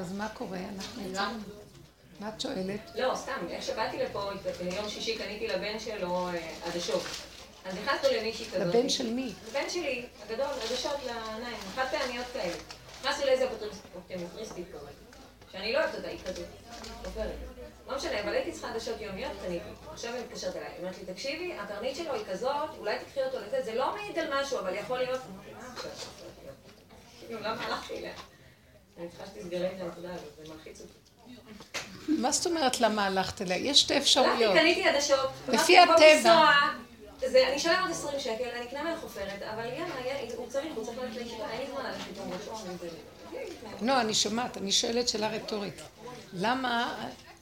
אז מה קורה? אנחנו יצאנו. מה את שואלת? לא, סתם, איך שבאתי לפה, יום שישי קניתי לבן שלו אה, עדשות. אז נכנסנו למישהי כזאת. לבן של מי? לבן שלי, הגדול, עדשות לעיניים, חד פעמיות כאלה. נכנסנו לאיזה אופטימיסטית כזאת, שאני לא אוהבת אותה, היא כזאת, עוברת. לא משנה, אבל הייתי צריכה עדשות יומיות, קניתי. עכשיו היא מתקשרת אליי, היא אומרת לי, תקשיבי, התרנית שלו היא כזאת, אולי תקחי אותו לזה, זה לא מעיד על משהו, אבל יכול להיות... כאילו, למה הלכתי אליה? אני צריכה שתסגרי את הנקודה הזאת, זה מלחיץ אותי. מה זאת אומרת למה הלכת אליה? יש שתי אפשרויות. קניתי עדשות. לפי הטבע. אני אשלם עוד 20 שקל, אני אקנה ממך חופרת, אבל יאללה, הוא צריך, הוא צריך ללכת לישיבה, אין לי זמן ללכת איתו. לא, אני שומעת, אני שואלת שאלה רטורית. למה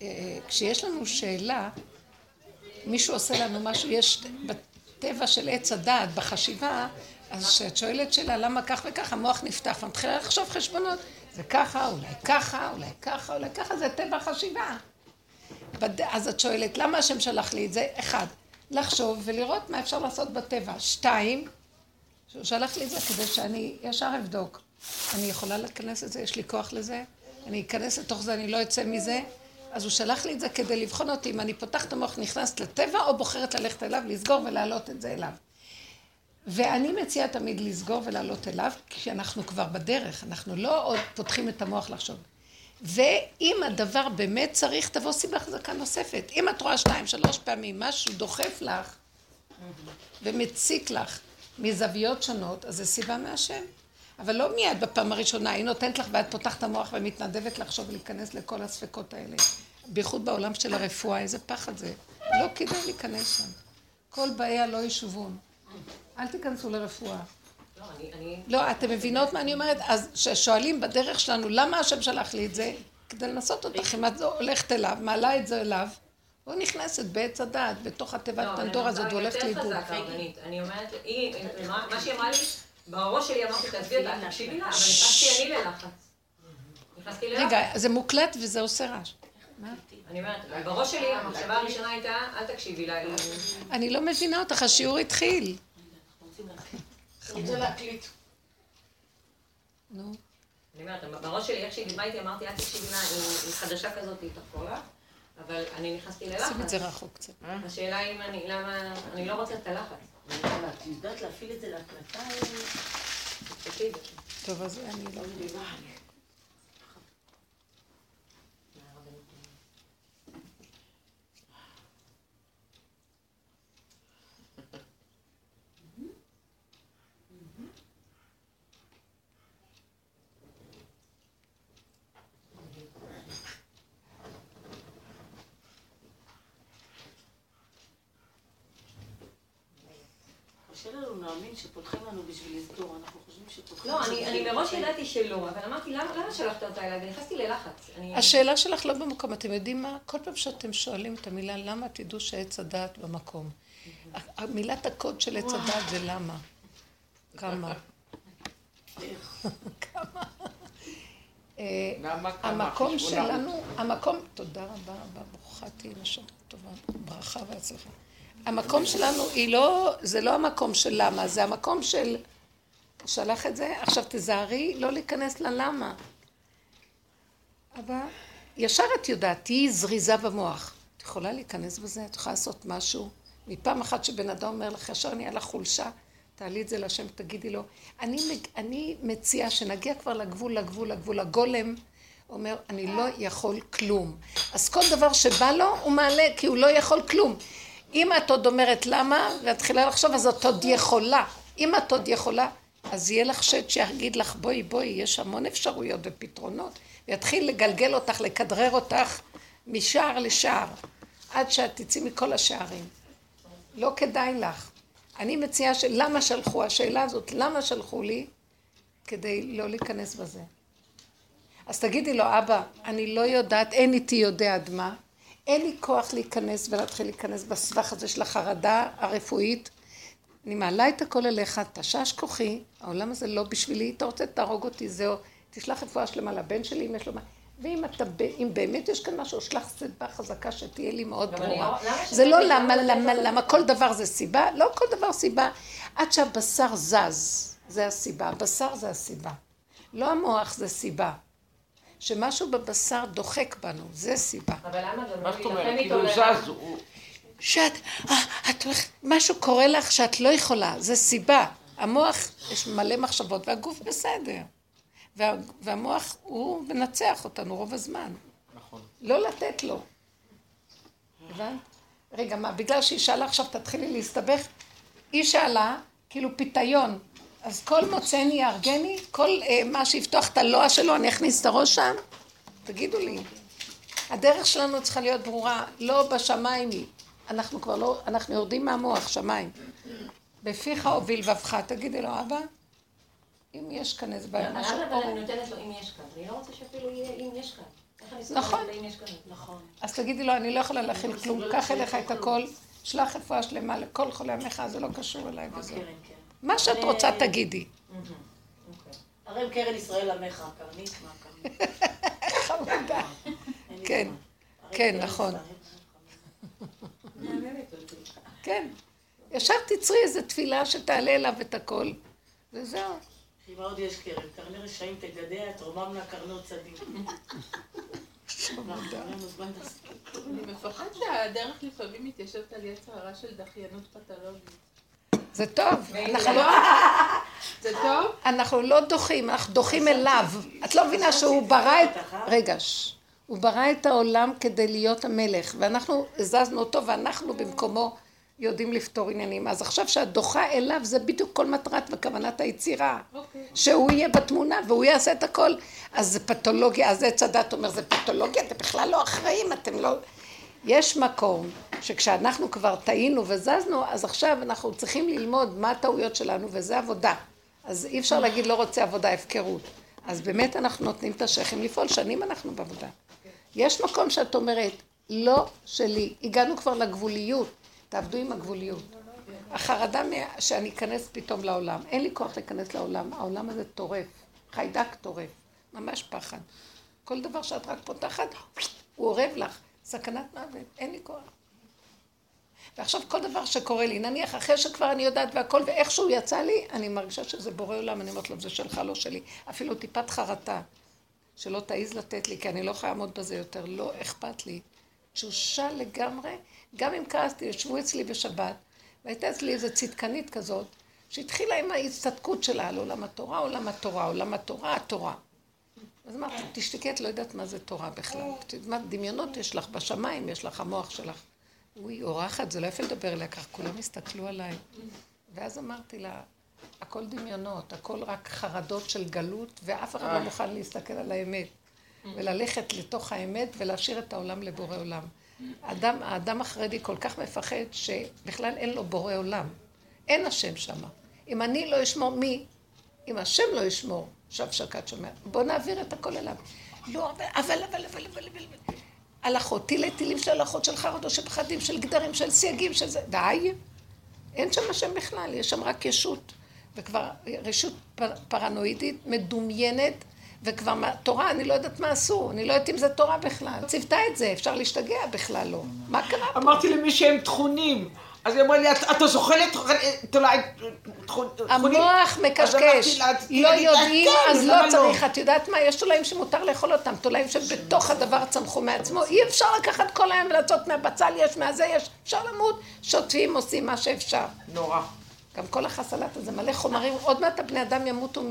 אה, כשיש לנו שאלה, מישהו עושה לנו משהו, יש בטבע של עץ הדעת, בחשיבה, אז כשאת שואלת שאלה למה כך וכך, המוח נפתח ומתחילה לחשוב חשבונות. זה ככה, אולי ככה, אולי ככה, אולי ככה, זה טבע חשיבה. אז את שואלת, למה השם שלח לי את זה? אחד, לחשוב ולראות מה אפשר לעשות בטבע. שתיים, שהוא שלח לי את זה כדי שאני ישר אבדוק. אני יכולה להיכנס לזה, יש לי כוח לזה, אני אכנס לתוך זה, אני לא אצא מזה. אז הוא שלח לי את זה כדי לבחון אותי אם אני פותחת המוח, נכנסת לטבע, או בוחרת ללכת אליו, לסגור ולהעלות את זה אליו. ואני מציעה תמיד לסגור ולעלות אליו, כי אנחנו כבר בדרך, אנחנו לא עוד פותחים את המוח לחשוב. ואם הדבר באמת צריך, תבוא סיבה חזקה נוספת. אם את רואה שתיים, שלוש פעמים, משהו דוחף לך ומציק לך מזוויות שונות, אז זה סיבה מהשם. אבל לא מיד בפעם הראשונה, היא נותנת לך ואת פותחת המוח ומתנדבת לחשוב ולהיכנס לכל הספקות האלה. בייחוד בעולם של הרפואה, איזה פחד זה. לא כדאי להיכנס שם. כל באיה לא ישובון. אל תיכנסו לרפואה. לא, לא, אתם מבינות מה אני אומרת? אז כששואלים בדרך שלנו, למה השם שלח לי את זה? כדי לנסות אותך, אם את הולכת אליו, מעלה את זה אליו, הוא נכנסת בעץ הדעת, בתוך התיבת לא, פנדור הזאת, והולכת לאיבוד. אני אומרת, מה שהיא אמרה לי, בראש שלי אמרתי, תעזבי אותה, תקשיבי לה, אבל נכנסתי אני ללחץ. רגע, זה מוקלט וזה עושה רעש. אני אומרת, בראש שלי המחשבה הראשונה הייתה, אל תקשיבי לה. אני לא מבינה אותך, השיעור התחיל. רוצה להקליט. נו. אני אומרת, בראש שלי, איך שהיא דיברה איתי, אמרתי, אל תקשיבי לה, היא חדשה כזאת, היא תחפור לה. אבל אני נכנסתי ללחץ. שים את זה רחוק קצת. השאלה אם אני, למה, אני לא רוצה את הלחץ. את יודעת להפעיל את זה להקלטה? טוב, אז אני לא... להאמין שפותחים לנו בשביל לסגור, אנחנו חושבים שפותחים... לא, אני מראש ידעתי שלא, אבל אמרתי, למה שלחת אותה אליי? ונכנסתי ללחץ. השאלה שלך לא במקום, אתם יודעים מה? כל פעם שאתם שואלים את המילה למה, תדעו שעץ הדעת במקום. מילת הקוד של עץ הדעת זה למה. כמה. כמה. אה, המקום שלנו, המקום, תודה רבה רבה, ברוכה תהיי לשם טובה, ברכה והצלחה. המקום שלנו היא לא, זה לא המקום של למה, זה המקום של... שלח את זה, עכשיו תזהרי לא להיכנס ללמה. אבל ישר את יודעת, תהיי זריזה במוח. את יכולה להיכנס בזה, את יכולה לעשות משהו. מפעם אחת שבן אדם אומר לך, ישר נהיה לך חולשה, תעלי את זה להשם, תגידי לו. אני, אני מציעה שנגיע כבר לגבול, לגבול, לגבול. הגולם אומר, אני לא יכול כלום. אז כל דבר שבא לו, הוא מעלה, כי הוא לא יכול כלום. אם את עוד אומרת למה, ומתחילה לחשוב, אז את עוד יכולה. אם את עוד יכולה, אז יהיה לך שד שיגיד לך, בואי, בואי, יש המון אפשרויות ופתרונות, ויתחיל לגלגל אותך, לכדרר אותך משער לשער, עד שאת תצאי מכל השערים. לא כדאי לך. אני מציעה ש... למה שלחו? השאלה הזאת, למה שלחו לי? כדי לא להיכנס בזה. אז תגידי לו, אבא, אני לא יודעת, אין איתי יודע עד מה, אין לי כוח להיכנס ולהתחיל להיכנס בסבך הזה של החרדה הרפואית. אני מעלה את הכל אליך, תשש כוחי, העולם הזה לא בשבילי, אתה רוצה תהרוג אותי, זהו, תשלח רפואה שלמה לבן שלי אם יש לו מה. ואם אתה, אם באמת יש כאן משהו, שלח סיבה חזקה שתהיה לי מאוד ברורה. לא- זה לא למה, למה, למה, כל דבר זה סיבה, לא כל דבר סיבה, עד שהבשר זז, זה הסיבה, הבשר זה הסיבה. לא המוח זה סיבה. שמשהו בבשר דוחק בנו, זה סיבה. אבל למה גם מה לא זאת להילחם אומרת? איתו כאילו לבד? זז, הוא... שאת, אה, את הולכת, משהו קורה לך שאת לא יכולה, זה סיבה. המוח, יש מלא מחשבות והגוף בסדר. וה, והמוח הוא מנצח אותנו רוב הזמן. נכון. לא לתת לו. הבנת? רגע, מה, בגלל שהיא שאלה עכשיו תתחילי להסתבך? היא שאלה, כאילו פיתיון. אז כל מוצאני יהרגני, כל אה, מה שיפתוח את הלוע שלו, אני אכניס את הראש שם? תגידו לי. הדרך שלנו צריכה להיות ברורה, לא בשמיים היא. אנחנו כבר לא, אנחנו יורדים מהמוח, שמיים. בפיך הוביל לבבך, תגידי לו, אבא, אם יש כאן איזה בעיה, משהו אבל. אני נותנת לו אם יש כאן? אני לא רוצה שאפילו יהיה אם יש כאן. נכון. על אם יש כאן? נכון. אז תגידי לו, אני לא יכולה להכיל כלום, קח אליך את הכל, שלח רפואה שלמה לכל חולי עמך, זה לא קשור אליי וזהו. מה שאת רוצה תגידי. אוקיי. הרי הם קרן ישראל עמך, קרנית, מה קרנית? חמודה. כן, כן, נכון. כן. ישר תצרי איזו תפילה שתעלה אליו את הכל, וזהו. כי מה עוד יש קרן? קרני רשעים תגדע, תרומם לה קרנות צדיק. להסכים. אני מפחד שהדרך לפעמים מתיישבת על יצר הרע של דחיינות פתולוגית. זה טוב. אנחנו לא- זה טוב? אנחנו לא דוחים, אנחנו דוחים אליו. את לא מבינה שהוא ברא את... רגע. הוא ברא את העולם כדי להיות המלך, ואנחנו הזזנו אותו, ואנחנו במקומו יודעים לפתור עניינים. אז עכשיו שאת דוחה אליו, זה בדיוק כל מטרת וכוונת היצירה. אוקיי. שהוא יהיה בתמונה והוא יעשה את הכל. אז זה פתולוגיה, אז עץ הדת אומר, זה פתולוגיה, אתם בכלל לא אחראים, אתם לא... יש מקום שכשאנחנו כבר טעינו וזזנו, אז עכשיו אנחנו צריכים ללמוד מה הטעויות שלנו, וזה עבודה. אז אי אפשר להגיד לא רוצה עבודה, הפקרות. אז באמת אנחנו נותנים את השכם לפעול, שנים אנחנו בעבודה. יש מקום שאת אומרת, לא שלי, הגענו כבר לגבוליות, תעבדו עם הגבוליות. החרדה שאני אכנס פתאום לעולם, אין לי כוח להיכנס לעולם, העולם הזה טורף, חיידק טורף, ממש פחד. כל דבר שאת רק פותחת, הוא אורב לך, סכנת מוות, אין לי כוח. ועכשיו כל דבר שקורה לי, נניח אחרי שכבר אני יודעת והכל, ואיכשהו יצא לי, אני מרגישה שזה בורא עולם, אני אומרת לו, זה שלך, לא שלי. אפילו טיפת חרטה, שלא תעז לתת לי, כי אני לא יכולה לעמוד בזה יותר, לא אכפת לי. תשושה לגמרי, גם אם כעסתי, ישבו אצלי בשבת, והייתה אצלי איזו צדקנית כזאת, שהתחילה עם ההצטדקות שלה על עולם התורה, עולם התורה, עולם התורה, התורה. אז אמרתי, תשתקי, את לא יודעת מה זה תורה בכלל. מה דמיונות יש לך בשמיים, יש לך המוח שלך. אוי, אורחת, זה לא יפה לדבר אליה ככה, כולם הסתכלו עליי. ואז אמרתי לה, הכל דמיונות, הכל רק חרדות של גלות, ואף אחד לא מוכן להסתכל על האמת. וללכת לתוך האמת ולהשאיר את העולם לבורא עולם. האדם, האדם החרדי כל כך מפחד שבכלל אין לו בורא עולם. אין השם שמה. אם אני לא אשמור, מי? אם השם לא ישמור, שב שקד שומע. בוא נעביר את הכל אליו. לא, אבל, אבל, אבל, אבל, אבל, אבל. הלכות, תילי תילים של הלכות של חרדות, של פחדים, של גדרים, של סייגים, של זה. די. אין שם השם בכלל, יש שם רק ישות. וכבר רשות פר, פרנואידית, מדומיינת, וכבר מה- תורה, אני לא יודעת מה עשו, אני לא יודעת אם זה תורה בכלל. ציוותה את זה, אפשר להשתגע בכלל לא. מה קרה פה? אמרתי למי שהם טחונים. אז היא אמרה לי, "את- אתה זוכרת תולעת תחונים? המוח מקשקש, לא יודעים, אז לא צריך. את יודעת מה? יש תולעים שמותר לאכול אותם, תולעים שבתוך הדבר צמחו מעצמו. אי אפשר לקחת כל היום ולעשות מהבצל יש, מהזה יש, אפשר למות, שוטפים, עושים מה שאפשר. נורא. גם כל החסלת הזה מלא חומרים, עוד מעט הבני אדם ימותו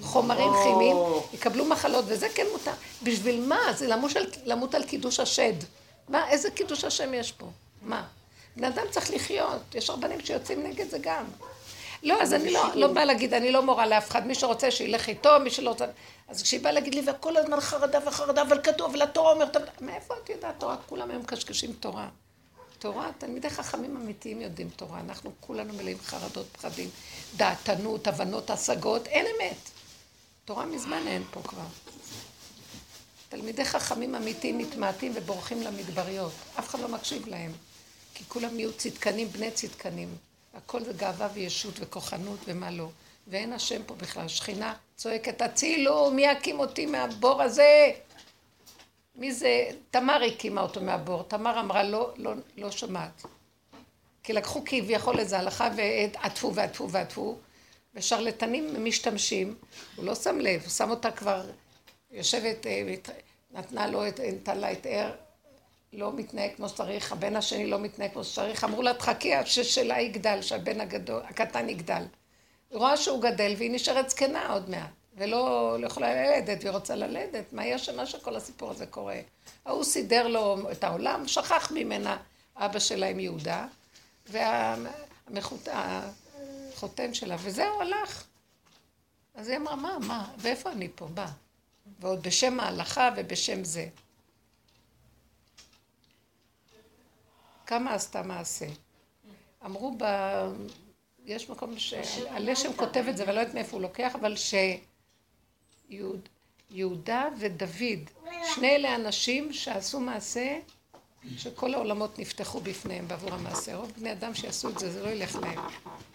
מחומרים כימיים, יקבלו מחלות, וזה כן מותר. בשביל מה? זה למות על קידוש השד. מה, איזה קידוש השם יש פה? מה? בני אדם צריך לחיות, יש רבנים שיוצאים נגד זה גם. לא, אז אני לא, לא באה להגיד, אני לא מורה לאף אחד, מי שרוצה שילך איתו, מי שלא רוצה... אז כשהיא באה להגיד לי, וכל הזמן חרדה וחרדה, אבל כתוב, ולתורה אומרת, מאיפה את יודעת תורה? כולם היום מקשקשים תורה. תורה, תלמידי חכמים אמיתיים יודעים תורה, אנחנו כולנו מלאים חרדות, פחדים, דעתנות, הבנות, השגות, אין אמת. תורה מזמן אין פה כבר. תלמידי חכמים אמיתיים מתמעטים ובורחים למדבריות, אף אחד לא מקשיב להם, כי כולם נהיו צדקנים, בני צדקנים. הכל זה גאווה וישות וכוחנות ומה לא. ואין השם פה בכלל, שכינה צועקת, הצילו, מי יקים אותי מהבור הזה? מי זה? תמר הקימה אותו מהבור. תמר אמרה, לא, לא, לא שומעת. כי לקחו כביכול איזו הלכה ועטפו ועטפו ועטפו, ושרלטנים משתמשים, הוא לא שם לב, הוא שם אותה כבר יושבת, אה, נתנה לו, נתן לה את ער, לא מתנהג כמו שצריך, הבן השני לא מתנהג כמו שצריך, אמרו לה תחכי עד ששלה יגדל, שהבן הגדול, הקטן יגדל. היא רואה שהוא גדל והיא נשארת זקנה עוד מעט, ולא לא יכולה ללדת, והיא רוצה ללדת, מה יש שמה שכל הסיפור הזה קורה? ההוא סידר לו את העולם, שכח ממנה אבא שלה עם יהודה, והחותן שלה, וזהו, הלך. אז היא אמרה, מה, מה, ואיפה אני פה? בא. ועוד בשם ההלכה ובשם זה. כמה עשתה מעשה. אמרו ב... יש מקום ש... הלשם כותב את זה, ולא יודעת מאיפה הוא לוקח, אבל שיהודה ודוד, שני אלה אנשים שעשו מעשה שכל העולמות נפתחו בפניהם בעבור המעשה. רוב בני אדם שיעשו את זה, זה לא ילך להם.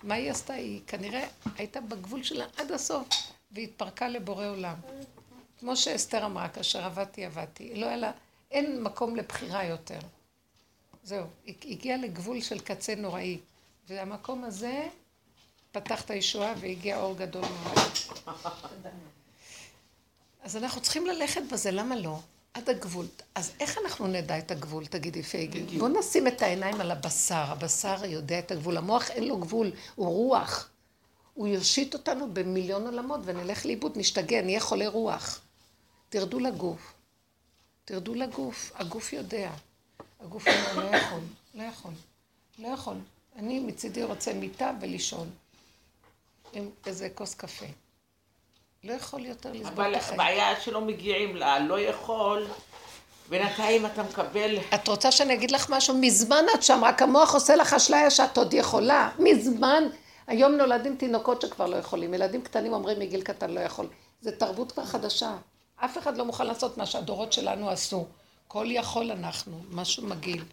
מה היא עשתה? היא כנראה הייתה בגבול שלה עד הסוף, והתפרקה לבורא עולם. כמו שאסתר אמרה, כאשר עבדתי, עבדתי. לא היה לה, אין מקום לבחירה יותר. זהו, היא הגיעה לגבול של קצה נוראי. והמקום הזה פתח את הישועה והגיע אור גדול מאוד. אז אנחנו צריכים ללכת בזה, למה לא? עד הגבול. אז איך אנחנו נדע את הגבול, תגידי פייגי? בוא נשים את העיניים על הבשר. הבשר יודע את הגבול. המוח אין לו גבול, הוא רוח. הוא יושיט אותנו במיליון עולמות ונלך לאיבוד, נשתגע, נהיה חולי רוח. תרדו לגוף. תרדו לגוף. הגוף יודע. הגוף אומר, לא יכול, לא יכול, לא יכול. אני מצידי רוצה מיטה ולישון. עם איזה כוס קפה. לא יכול יותר לסבול אבל את החיים. הבעיה שלא מגיעים לה, לא יכול, בינתיים אתה מקבל... את רוצה שאני אגיד לך משהו? מזמן את שם, רק המוח עושה לך אשליה שאת עוד יכולה. מזמן. היום נולדים תינוקות שכבר לא יכולים. ילדים קטנים אומרים מגיל קטן לא יכול. זו תרבות כבר חדשה. אף אחד לא מוכן לעשות מה שהדורות שלנו עשו. כל יכול אנחנו, משהו מגעיל.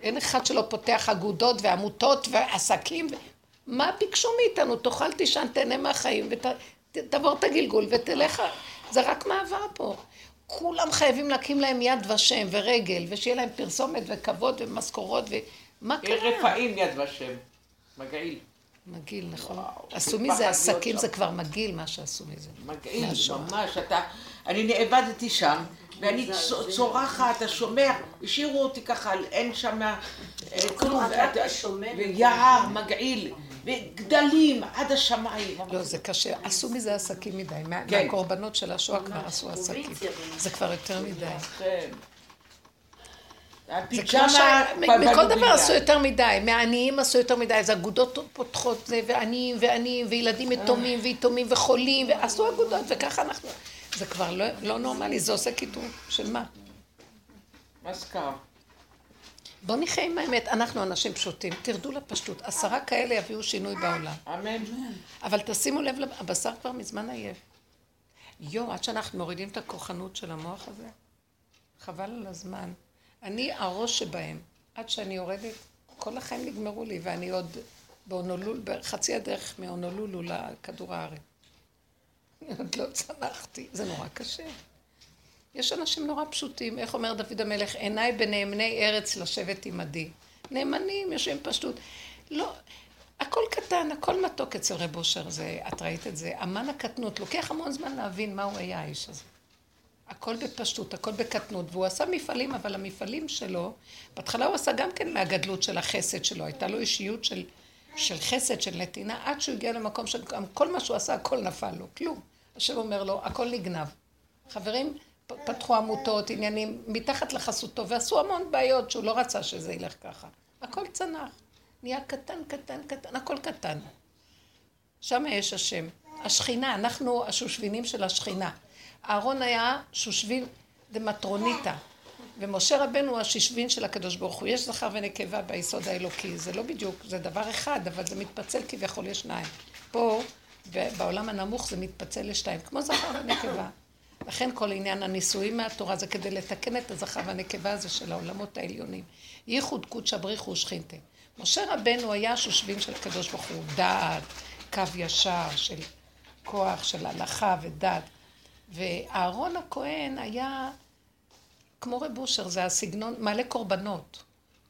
אין אחד שלא פותח אגודות ועמותות ועסקים. מה ביקשו מאיתנו? תאכל, תישן, תהנה מהחיים ותעבור את הגלגול ותלך. זה רק מעבר פה. כולם חייבים להקים להם יד ושם ורגל, ושיהיה להם פרסומת וכבוד ומשכורות ו... מה קרה? רפאים יד ושם. מגעיל. מגעיל, נכון. עשו מזה עסקים. זה כבר מגעיל מה שעשו מזה. מגעיל. ממש, אתה... אני נאבדתי שם, ואני צורחת, אתה שומע, השאירו אותי ככה, אין שם אה, כלום. ויער מגעיל, וגדלים עד השמיים. לא, זה קשה. עשו מזה עסקים מדי. מה- כן. מהקורבנות של השואה כבר עשו עסקים. זה כבר יותר מדי. כן. זה כמו הפיג'מה מכל דבר. עשו יותר מדי, מהעניים עשו יותר מדי, אז אגודות פותחות זה, ועניים ועניים, וילדים יתומים ויתומים וחולים, ועשו אגודות, וככה אנחנו... זה כבר לא, לא נורמלי, זה עושה קיטור של מה? מזכר. בואו נחיה עם האמת, אנחנו אנשים פשוטים, תרדו לפשטות, עשרה כאלה יביאו שינוי בעולם. אמן. אבל תשימו לב, לב- הבשר כבר מזמן עייף. יואו, עד שאנחנו מורידים את הכוחנות של המוח הזה, חבל על הזמן. אני הראש שבהם, עד שאני יורדת, כל החיים נגמרו לי, ואני עוד בהונולול, בחצי הדרך מהונולולו לכדור הארץ. עוד לא צמחתי, זה נורא קשה. יש אנשים נורא פשוטים, איך אומר דוד המלך, עיניי בנאמני ארץ לשבת עמדי. נאמנים, יושבים פשטות. לא, הכל קטן, הכל מתוק אצל רב אושר, זה, את ראית את זה. אמן הקטנות, לוקח המון זמן להבין מה הוא היה האיש הזה. הכל בפשטות, הכל בקטנות, והוא עשה מפעלים, אבל המפעלים שלו, בהתחלה הוא עשה גם כן מהגדלות של החסד שלו, הייתה לו אישיות של, של חסד, של נתינה, עד שהוא הגיע למקום שכל מה שהוא עשה, הכל נפל לו, כלום. השם אומר לו, הכל נגנב. חברים פתחו עמותות, עניינים, מתחת לחסותו, ועשו המון בעיות שהוא לא רצה שזה ילך ככה. הכל צנח. נהיה קטן, קטן, קטן, הכל קטן. שם יש השם. השכינה, אנחנו השושבינים של השכינה. אהרון היה שושבין דמטרוניתא, ומשה רבנו הוא השושבין של הקדוש ברוך הוא. יש זכר ונקבה ביסוד האלוקי, זה לא בדיוק, זה דבר אחד, אבל זה מתפצל כביכול לשניים. פה, ב- בעולם הנמוך זה מתפצל לשתיים, כמו זכר ונקבה. לכן כל עניין הנישואים מהתורה זה כדי לתקן את הזכר והנקבה הזה של העולמות העליונים. ייחוד קודשא בריחו ושכינתה. משה רבנו היה השושבין של הקדוש ברוך הוא, דעת, קו ישר של כוח, של הלכה ודת. ואהרון הכהן היה כמו רב אושר, זה הסגנון, מלא קורבנות.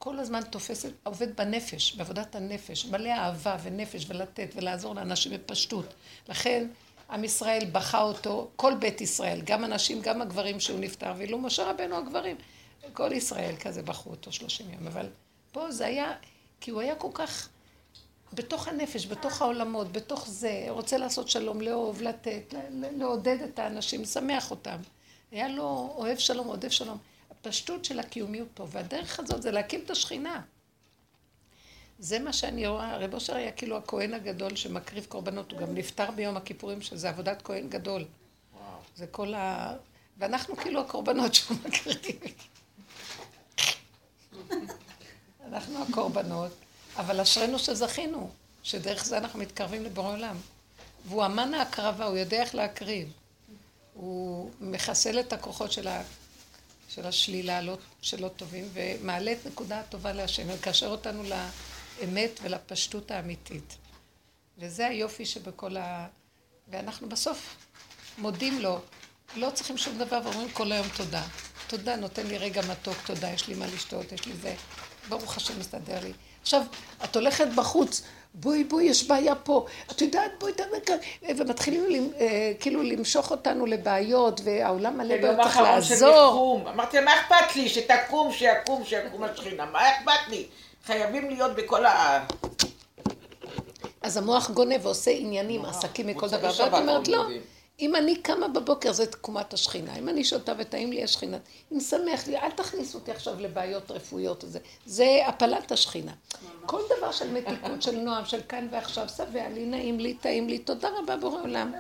כל הזמן תופס, עובד בנפש, בעבודת הנפש, מלא אהבה ונפש ולתת ולעזור לאנשים בפשטות. לכן עם ישראל בכה אותו, כל בית ישראל, גם הנשים, גם הגברים שהוא נפטר, ואילו משה רבנו הגברים, כל ישראל כזה בכו אותו שלושים יום, אבל פה זה היה, כי הוא היה כל כך בתוך הנפש, בתוך העולמות, בתוך זה, רוצה לעשות שלום, לאהוב, לתת, לעודד את האנשים, לשמח אותם. היה לו אוהב שלום, עודף שלום. הפשטות של הקיומיות פה, והדרך הזאת זה להקים את השכינה. זה מה שאני רואה, רב אושר היה כאילו הכהן הגדול שמקריב קורבנות, הוא גם נפטר ביום הכיפורים, שזה עבודת כהן גדול. וואו. זה כל ה... ואנחנו כאילו הקורבנות שהוא מקריב. אנחנו הקורבנות, אבל אשרינו שזכינו, שדרך זה אנחנו מתקרבים לבורא עולם. והוא אמן ההקרבה, הוא יודע איך להקריב. הוא מחסל את הכוחות של, ה... של השלילה לא... שלא טובים, ומעלה את נקודה הטובה להשם, ומקשר אותנו לאמת ולפשטות האמיתית. וזה היופי שבכל ה... ואנחנו בסוף מודים לו, לא צריכים שום דבר ואומרים כל היום תודה. תודה, נותן לי רגע מתוק, תודה, יש לי מה לשתות, יש לי זה. ברוך השם מסתדר לי. עכשיו, את הולכת בחוץ, בואי בואי, יש בעיה פה, את יודעת, בואי תדבר, ומתחילים אה, כאילו למשוך אותנו לבעיות, והעולם מלא בעיות, צריך לעזור. אמרתי מה אכפת לי, שתקום, שיקום, שיקום השכינה, מה אכפת לי? חייבים להיות בכל ה... אז המוח גונב ועושה עניינים, עסקים מכל דבר, ואת אומרת לא. אם אני קמה בבוקר זה תקומת השכינה, אם אני שותה וטעים לי השכינה, אם שמח לי, אל תכניסו אותי עכשיו לבעיות רפואיות וזה, זה הפלת השכינה. כל דבר של מתיקות, של נועם, של כאן ועכשיו, שבע לי, נעים לי, טעים לי, תודה רבה בורא עולם.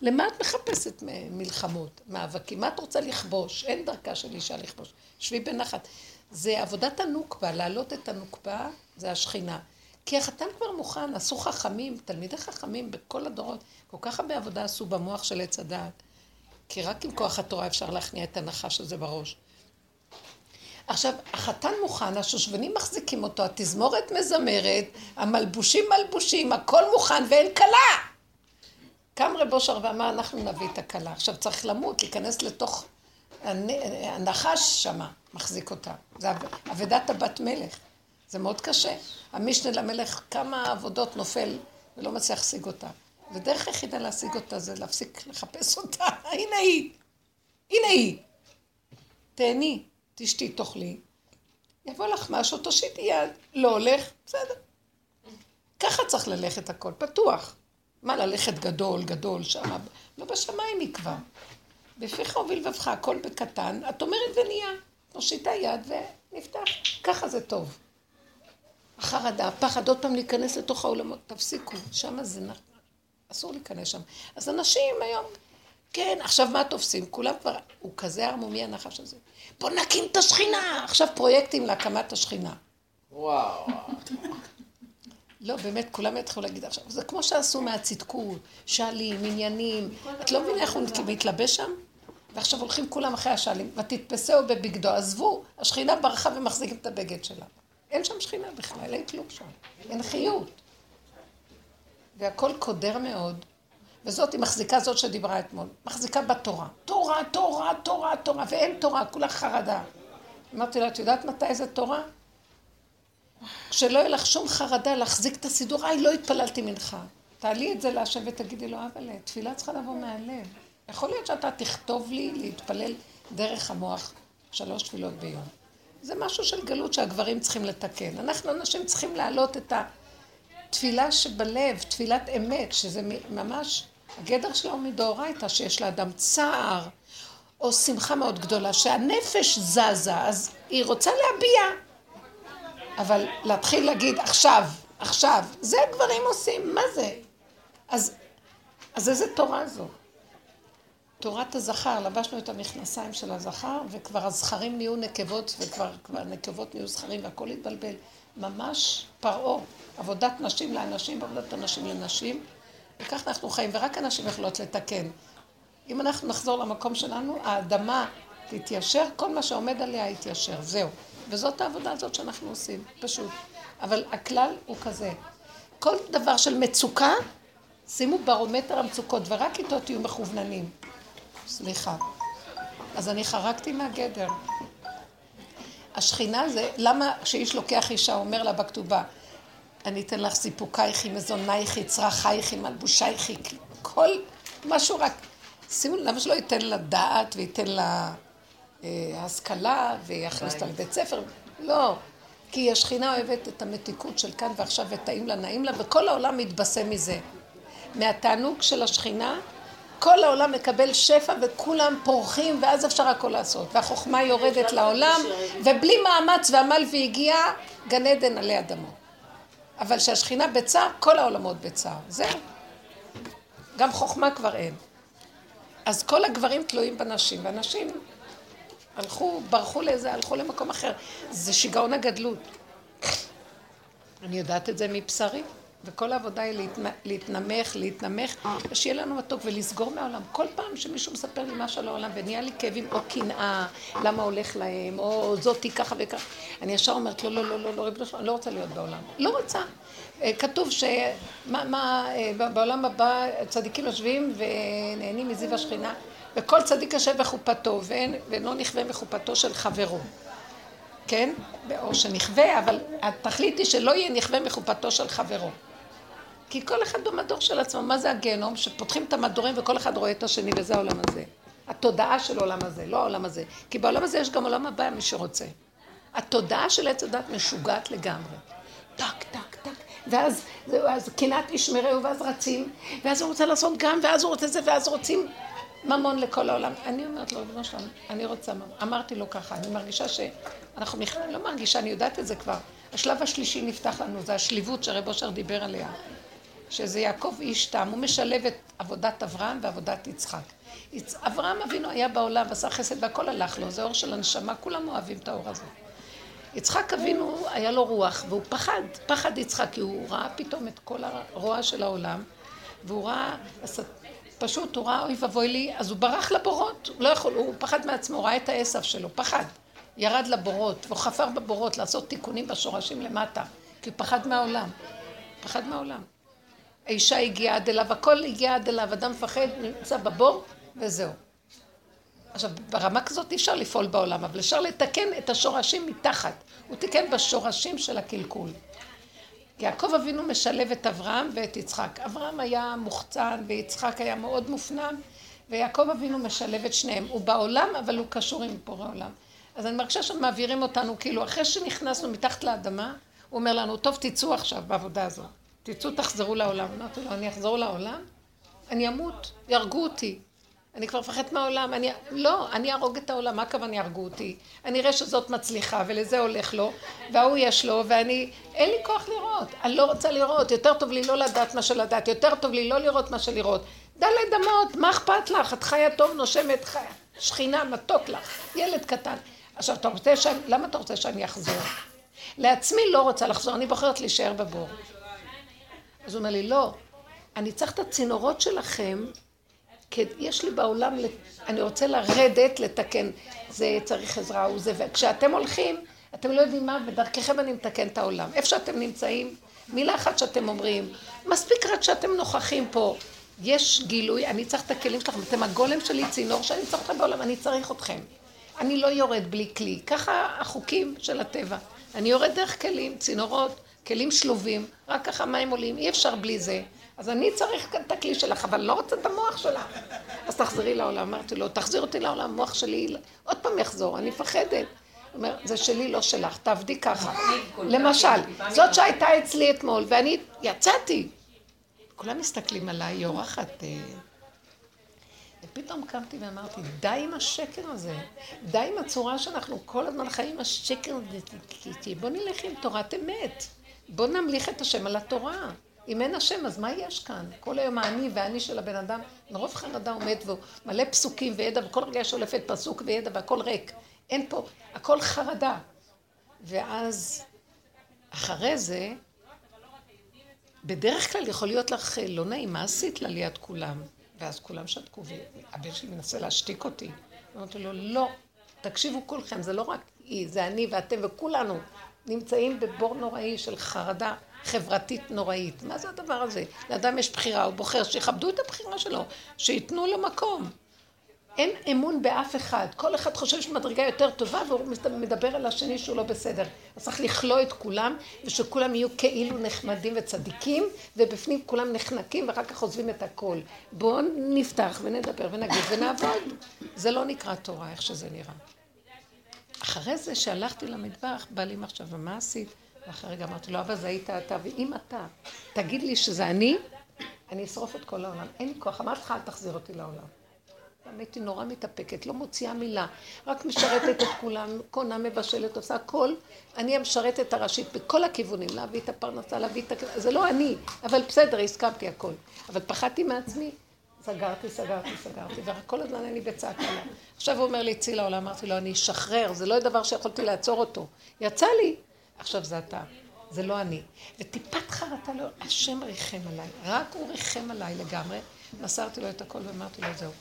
למה את מחפשת מלחמות, מאבקים? מה את רוצה לכבוש? אין דרכה של אישה לכבוש. שבי בנחת. זה עבודת הנוקבה, להעלות את הנוקבה זה השכינה. כי החתן כבר מוכן, עשו חכמים, תלמידי חכמים בכל הדורות, כל כך הרבה עבודה עשו במוח של עץ הדעת. כי רק עם כוח התורה אפשר להכניע את הנחש הזה בראש. עכשיו, החתן מוכן, השושבנים מחזיקים אותו, התזמורת מזמרת, המלבושים מלבושים, הכל מוכן ואין כלה. קם רב אושר ואמר, אנחנו נביא את הכלה. עכשיו צריך למות, להיכנס לתוך הנחש שמה, מחזיק אותה. זה אבדת הבת מלך. זה מאוד קשה. המשנה למלך כמה עבודות נופל ולא מצליח להשיג אותה. ודרך היחידה להשיג אותה זה להפסיק לחפש אותה. הנה היא. הנה היא. תהני, תשתי, תאכלי. יבוא לך משהו, תושיטי יד. לא הולך, בסדר. ככה צריך ללכת הכל, פתוח. מה ללכת גדול, גדול, שמה, לא בשמיים היא כבר. בפיך ובלבבך, הכל בקטן, את אומרת ונהיה. מושיטה יד ונפתח. ככה זה טוב. החרדה, הפחד, עוד פעם להיכנס לתוך העולמות, תפסיקו, שם זה נ... אסור להיכנס שם. אז אנשים היום, כן, עכשיו מה תופסים? כולם כבר, הוא כזה ערמומי הנחש הזה. בוא נקים את השכינה! עכשיו פרויקטים להקמת השכינה. וואו. לא, באמת, כולם יתחילו להגיד עכשיו, זה כמו שעשו מהצדקות, שאלים, עניינים. את לא מבינה איך הוא מתלבש שם? ועכשיו הולכים כולם אחרי השאלים, ותתפסהו בבגדו, עזבו, השכינה ברחה ומחזיקים את הבגד שלה. אין שם שכינה בכלל, אין כלום שם. אין חיות. והכל קודר מאוד, וזאת היא מחזיקה זאת שדיברה אתמול, מחזיקה בתורה. תורה, תורה, תורה, תורה, ואין תורה, כולה חרדה. אמרתי לה, את יודעת מתי זה תורה? כשלא יהיה לך שום חרדה להחזיק את הסידור, היי, לא התפללתי מנחה. תעלי את זה להשם ותגידי לו, אבל תפילה צריכה לבוא מהלב. יכול להיות שאתה תכתוב לי להתפלל דרך המוח שלוש תפילות ביום. זה משהו של גלות שהגברים צריכים לתקן. אנחנו אנשים צריכים להעלות את התפילה שבלב, תפילת אמת, שזה ממש, הגדר שלה הוא מדאורייתא, שיש לאדם צער או שמחה מאוד גדולה, שהנפש זזה, אז היא רוצה להביע. אבל להתחיל להגיד עכשיו, עכשיו, זה הגברים עושים, מה זה? אז, אז איזה תורה זו? תורת הזכר, לבשנו את המכנסיים של הזכר, וכבר הזכרים נהיו נקבות, וכבר הנקבות נהיו זכרים, והכל התבלבל. ממש פרעה, עבודת נשים לאנשים ועבודת הנשים לנשים, וכך אנחנו חיים, ורק הנשים יכולות לתקן. אם אנחנו נחזור למקום שלנו, האדמה תתיישר, כל מה שעומד עליה יתיישר, זהו. וזאת העבודה הזאת שאנחנו עושים, פשוט. אבל הכלל הוא כזה, כל דבר של מצוקה, שימו ברומטר המצוקות, ורק איתו תהיו מכווננים. סליחה. אז אני חרגתי מהגדר. השכינה זה, למה כשאיש לוקח אישה, אומר לה בכתובה, אני אתן לך סיפוקייך, מזונייך, צרכייך, מלבושייך, כל משהו רק, שימו, למה שלא ייתן לה דעת וייתן לה אה, השכלה ויכניס אותה לבית ספר? לא. כי השכינה אוהבת את המתיקות של כאן ועכשיו וטעים לה, נעים לה, וכל העולם מתבשם מזה. מהתענוג של השכינה, כל העולם מקבל שפע וכולם פורחים ואז אפשר הכל לעשות. והחוכמה יורדת לעולם, ובלי מאמץ ועמל והגיעה, גן עדן עלי אדמות. אבל כשהשכינה בצער, כל העולמות בצער. זהו. גם חוכמה כבר אין. אז כל הגברים תלויים בנשים, והנשים הלכו, ברחו לאיזה, הלכו למקום אחר. זה שיגעון הגדלות. אני יודעת את זה מבשרי, וכל העבודה היא להתנ... להתנמך, להתנמך, ושיהיה לנו מתוק ולסגור מהעולם. כל פעם שמישהו מספר לי משהו על העולם ונהיה לי כאבים או קנאה, למה הולך להם, או זאתי ככה וככה, אני ישר אומרת לא, לא, לא, לא, לא, אני לא רוצה להיות בעולם. לא רוצה. אה, כתוב שבעולם הבא צדיקים יושבים ונהנים מזיו השכינה, וכל צדיק יושב בחופתו, ואינו נכווה מחופתו של חברו. כן? או שנכווה, אבל התכלית היא שלא יהיה נכווה מחופתו של חברו. כי כל אחד במדור של עצמו, מה זה הגיהנום? שפותחים את המדורים וכל אחד רואה את השני, וזה העולם הזה. התודעה של העולם הזה, לא העולם הזה. כי בעולם הזה יש גם עולם הבא, מי שרוצה. התודעה של עץ הדת משוגעת לגמרי. טק, טק, טק. ואז, אז קנאת ישמרהו, ואז רצים, ואז הוא רוצה לעשות גם, ואז הוא רוצה זה, ואז רוצים ממון לכל העולם. אני אומרת לו, ריבונו שלנו, אני רוצה ממון. אמרתי לו ככה, אני מרגישה שאנחנו נכנסים, לא מרגישה, אני יודעת את זה כבר. השלב השלישי נפתח לנו, זה השליבות שרב אושר דיבר עליה. שזה יעקב איש תם, הוא משלב את עבודת אברהם ועבודת יצחק. אברהם אבינו היה בעולם, עשה חסד והכל הלך לו, זה אור של הנשמה, כולם אוהבים את האור הזה. יצחק אבינו, היה לו רוח, והוא פחד, פחד יצחק, כי הוא ראה פתאום את כל הרוע של העולם, והוא ראה, פשוט הוא ראה אוי ואבוי לי, אז הוא ברח לבורות, הוא לא יכול, הוא פחד מעצמו, הוא ראה את העשב שלו, פחד. ירד לבורות, והוא חפר בבורות לעשות תיקונים בשורשים למטה, כי הוא פחד מהעולם, פחד מהעולם. האישה הגיעה עד אליו, הכל הגיע עד אליו, אדם מפחד, נמצא בבור, וזהו. עכשיו, ברמה כזאת אי אפשר לפעול בעולם, אבל אפשר לתקן את השורשים מתחת. הוא תיקן בשורשים של הקלקול. יעקב אבינו משלב את אברהם ואת יצחק. אברהם היה מוחצן ויצחק היה מאוד מופנם, ויעקב אבינו משלב את שניהם. הוא בעולם, אבל הוא קשור עם פורע עולם. אז אני מרגישה שמעבירים אותנו, כאילו, אחרי שנכנסנו מתחת לאדמה, הוא אומר לנו, טוב, תצאו עכשיו בעבודה הזאת. תצאו, תחזרו לעולם. אמרתי לו, אני אחזור לעולם? אני אמות, יהרגו אותי. אני כבר מפחדת מהעולם, אני... לא, אני אהרוג את העולם, מה הכוונה יהרגו אותי? אני אראה שזאת מצליחה ולזה הולך לו, וההוא יש לו, ואני... אין לי כוח לראות, אני לא רוצה לראות, יותר טוב לי לא לדעת מה שלדעת, יותר טוב לי לא לראות מה שלראות. דלת אמות, מה אכפת לך? את חיה טוב, נושמת חיה, שכינה, מתוק לך, ילד קטן. עכשיו, אתה רוצה שאני... למה אתה רוצה שאני אחזור? לעצמי לא רוצה לחזור, אני בוחרת להישאר בבור. אז הוא אומר לי, לא, אני צריך את הצינורות שלכם כי יש לי בעולם, אני רוצה לרדת, לתקן, זה צריך עזרה וזה, וכשאתם הולכים, אתם לא יודעים מה, ודרככם אני מתקן את העולם. איפה שאתם נמצאים, מילה אחת שאתם אומרים, מספיק רק שאתם נוכחים פה. יש גילוי, אני צריך את הכלים שלכם, אתם הגולם שלי, צינור שאני צריך אתכם בעולם, אני צריך אתכם. אני לא יורד בלי כלי, ככה החוקים של הטבע. אני יורד דרך כלים, צינורות, כלים שלובים, רק ככה מים עולים, אי אפשר בלי זה. אז אני צריך כאן את הכלי שלך, אבל לא רוצה את המוח שלך. אז תחזרי לעולם. אמרתי לו, תחזיר אותי לעולם, המוח שלי עוד פעם יחזור, אני מפחדת. הוא אומר, זה שלי, לא שלך, תעבדי ככה. למשל, זאת שהייתה אצלי אתמול, ואני יצאתי. כולם מסתכלים עליי, היא אורחת. אה, ופתאום קמתי ואמרתי, די עם השקר הזה. די עם הצורה שאנחנו כל הזמן חיים עם השקר הזה. בוא נלך עם תורת אמת. בוא נמליך את השם על התורה. אם אין השם, אז מה יש כאן? כל היום האני והאני של הבן אדם, מרוב חרדה עומד והוא מלא פסוקים וידע, וכל רגע שולפת פסוק וידע והכל ריק. אין פה, הכל חרדה. ואז, אחרי זה, בדרך כלל יכול להיות לך לא נעים, מה עשית לה ליד כולם? ואז כולם שתקו, והבן שלי מנסה להשתיק אותי. אמרתי לו, לא, תקשיבו כולכם, זה לא רק היא, זה אני ואתם וכולנו נמצאים בבור נוראי של חרדה חברתית נוראית. מה זה הדבר הזה? לאדם יש בחירה, הוא בוחר, שיכבדו את הבחירה שלו, שייתנו לו מקום. אין אמון באף אחד. כל אחד חושב שמדרגה יותר טובה והוא מדבר על השני שהוא לא בסדר. אז צריך לכלוא את כולם, ושכולם יהיו כאילו נחמדים וצדיקים, ובפנים כולם נחנקים ואחר כך עוזבים את הכל. בואו נפתח ונדבר ונגיד ונעבוד. זה לא נקרא תורה, איך שזה נראה. אחרי זה שהלכתי למטבח, בא לי מחשב, ומה עשית? ואחרי רגע אמרתי לו, אבא זה היית אתה, ואם אתה, תגיד לי שזה אני, אני אשרוף את כל העולם. אין לי כוח. אמרתי לך, אל תחזיר אותי לעולם. הייתי נורא מתאפקת, לא מוציאה מילה, רק משרתת את כולם, קונה, מבשלת, עושה הכל. אני המשרתת הראשית בכל הכיוונים, להביא את הפרנסה, להביא את. זה לא אני, אבל בסדר, הסכמתי הכל. אבל פחדתי מעצמי, סגרתי, סגרתי, סגרתי, וכל הזמן אני בצעקה. עכשיו הוא אומר לי, צאי לעולם, אמרתי לו, אני אשחרר, זה לא דבר שיכולתי לעצור אותו. יצא לי, עכשיו זה אתה. זה לא אני. וטיפת חרטה לא, השם ריחם עליי, רק הוא ריחם עליי לגמרי. מסרתי לו את הכל ואמרתי לו, זהו.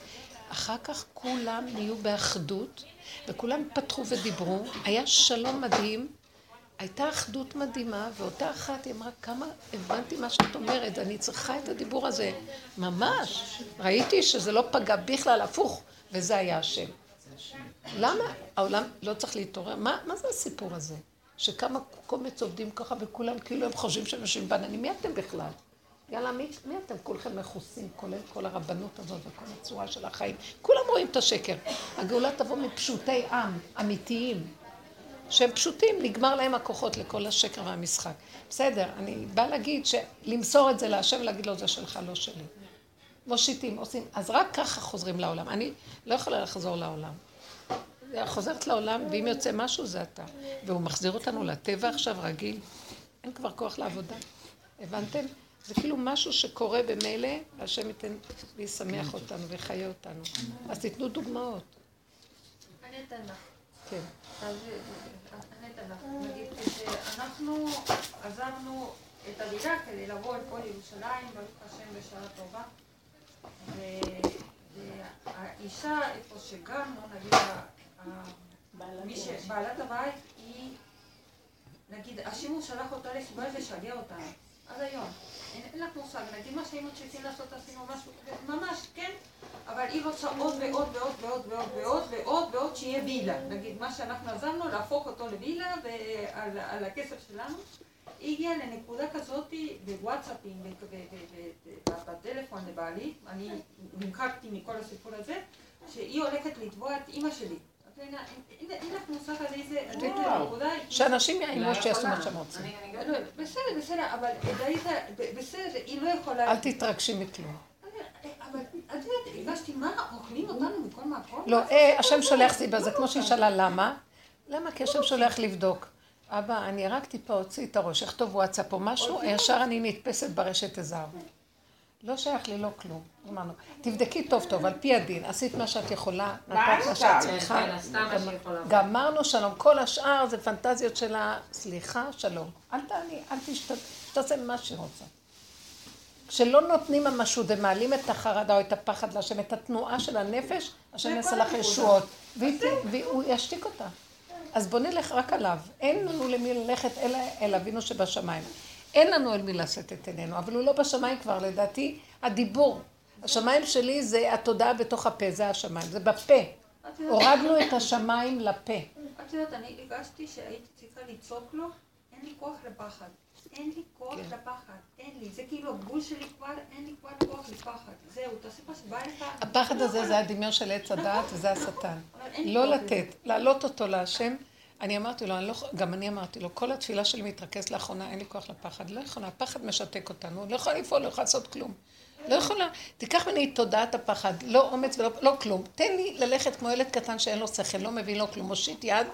אחר כך כולם נהיו באחדות, וכולם פתחו ודיברו, היה שלום מדהים, הייתה אחדות מדהימה, ואותה אחת היא אמרה, כמה הבנתי מה שאת אומרת, אני צריכה את הדיבור הזה. ממש. ראיתי שזה לא פגע בכלל, הפוך, וזה היה השם. למה העולם לא צריך להתעורר? מה, מה זה הסיפור הזה? שכמה קומץ עובדים ככה וכולם כאילו הם חושבים שהם יושבים בעננים, מי אתם בכלל? יאללה, מי, מי אתם כולכם מכוסים, כולל כל הרבנות הזאת וכל הצורה של החיים? כולם רואים את השקר. הגאולה תבוא מפשוטי עם, אמיתיים, שהם פשוטים, נגמר להם הכוחות לכל השקר והמשחק. בסדר, אני באה להגיד שלמסור את זה להשם ולהגיד לו זה שלך, לא שלי. מושיטים, עושים, אז רק ככה חוזרים לעולם. אני לא יכולה לחזור לעולם. חוזרת לעולם, ואם יוצא משהו זה אתה. והוא מחזיר אותנו לטבע עכשיו רגיל. אין כבר כוח לעבודה. הבנתם? זה כאילו משהו שקורה במילא, והשם ייתן וישמח אותנו ויחיה אותנו. אז תיתנו דוגמאות. אני אתן לך. כן. לך. נגיד, כשאנחנו עזבנו את הדירה כדי לבוא אל כל ירושלים, ברוך השם בשעה טובה, והאישה, איפה שגרנו, נגיד, בעלת הבית, היא, נגיד, השימוש שלח אותה לסיבה לשגע אותנו. עד היום. אין לך מושג, נגיד מה שהיינו צריכים לעשות עשינו משהו, ממש, כן? אבל היא רוצה עוד ועוד ועוד ועוד ועוד ועוד ועוד ועוד שיהיה וילה. נגיד מה שאנחנו עזרנו, להפוך אותו לווילה על הכסף שלנו. היא הגיעה לנקודה כזאת בוואטסאפים, בטלפון לבעלי, אני נמחקתי מכל הסיפור הזה, שהיא הולכת לתבוע את אימא שלי. שאנשים יאיימו שיעשו מה שהם רוצים. בסדר, בסדר, אבל בסדר, היא לא יכולה... אל תתרגשי מכלום. אבל את יודעת, הרגשתי מה, אוכלים אותנו מכל מקום? לא, השם שולח סיבה, זה כמו שהיא שאלה למה. למה? כי השם שולח לבדוק. אבא, אני רק טיפה אוציא את הראש, אכתוב וואטסאפ או משהו, ישר אני נתפסת ברשת עזר. לא שייך לי לא כלום. אמרנו, תבדקי טוב טוב, על פי הדין, עשית מה שאת יכולה, נתת מה שאת צריכה, גמרנו שלום. כל השאר זה פנטזיות של הסליחה, שלום. אל תעני, אל תשתעשה ממה שהיא רוצה. כשלא נותנים ממשות ומעלים את החרדה או את הפחד להשם, את התנועה של הנפש, השם יעשה לך ישועות, והוא ישתיק אותה. אז בוא נלך רק עליו. אין לנו למי ללכת אלא אל אבינו שבשמיים. אין לנו אל מי לשאת את עינינו, אבל הוא לא בשמיים כבר, לדעתי, הדיבור. השמיים שלי זה התודעה בתוך הפה, זה השמיים, זה בפה. הורדנו את השמיים לפה. את יודעת, אני הרגשתי שהייתי צריכה לצעוק לו, אין לי כוח לפחד. אין לי כוח כן. לפחד, אין לי. זה כאילו הגבול שלי כבר, אין לי כבר כוח לפחד. זהו, תעשה מה שבא לך. הפחד הזה זה הדמיון של עץ הדעת. וזה השטן. לא לתת, להעלות אותו להשם. אני אמרתי לו, אני לא, גם אני אמרתי לו, כל התפילה שלי מתרכז לאחרונה, אין לי כוח לפחד. לא יכולה, הפחד משתק אותנו, לא יכולה לפעול, לא יכולה לעשות כלום. לא יכולה. תיקח ממני את תודעת הפחד, לא אומץ ולא לא כלום. תן לי ללכת כמו ילד קטן שאין לו שכל, לא מבין לו כלום, מושיט יד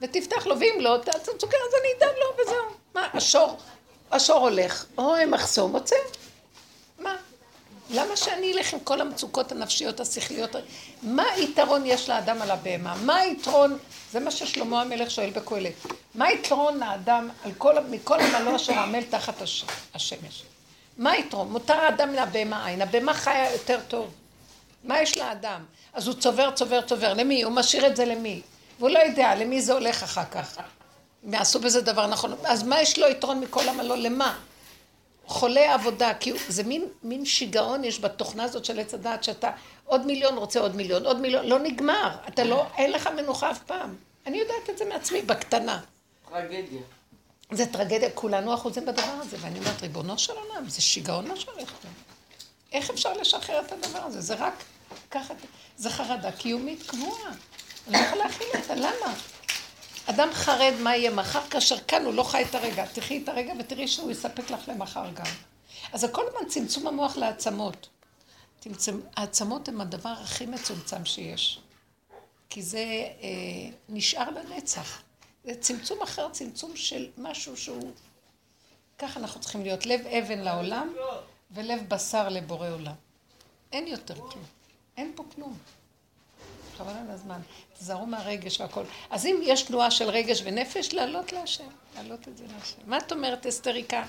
ותפתח לו, ואם לא, תעצם צוקר, אז אני אדאג לו וזהו. מה, השור, השור הולך, רואה מחסום, עוצר. מה? למה שאני אלך עם כל המצוקות הנפשיות, השכליות? מה היתרון יש לאדם על הבהמה? מה היתרון, זה מה ששלמה המלך שואל בקהלת, מה היתרון לאדם על כל, מכל המלוא אשר עמל תחת הש, השמש? מה היתרון? מותר האדם מהבהמה עין, הבהמה חיה יותר טוב. מה יש לאדם? אז הוא צובר, צובר, צובר. למי? הוא משאיר את זה למי? והוא לא יודע למי זה הולך אחר כך. אם יעשו בזה דבר נכון. אז מה יש לו יתרון מכל המלוא? למה? חולה עבודה, כי זה מין, מין שיגעון יש בתוכנה הזאת של עץ הדעת, שאתה עוד מיליון רוצה עוד מיליון, עוד מיליון, לא נגמר, אתה לא, אין לך מנוחה אף פעם. אני יודעת את זה מעצמי, בקטנה. טרגדיה. זה טרגדיה, כולנו אחוזים בדבר הזה, ואני אומרת, ריבונו של עולם, זה שיגעון מה שהולך פה. איך אפשר לשחרר את הדבר הזה? זה רק ככה, זה חרדה קיומית קבועה. אני לא יכולה להכיל אותה, למה? אדם חרד מה יהיה מחר, כאשר כאן הוא לא חי את הרגע. תחי את הרגע ותראי שהוא יספק לך למחר גם. אז זה כל הזמן צמצום המוח לעצמות. צמצם, העצמות הן הדבר הכי מצומצם שיש. כי זה אה, נשאר לנצח. זה צמצום אחר, צמצום של משהו שהוא... ככה אנחנו צריכים להיות לב אבן לעולם ולב בשר לבורא עולם. אין יותר כלום. אין פה כלום. חבל על הזמן. תזהרו מהרגש והכל. אז אם יש תנועה של רגש ונפש, לעלות להשם. להעלות את זה להשם. מה את אומרת, אסתריקה?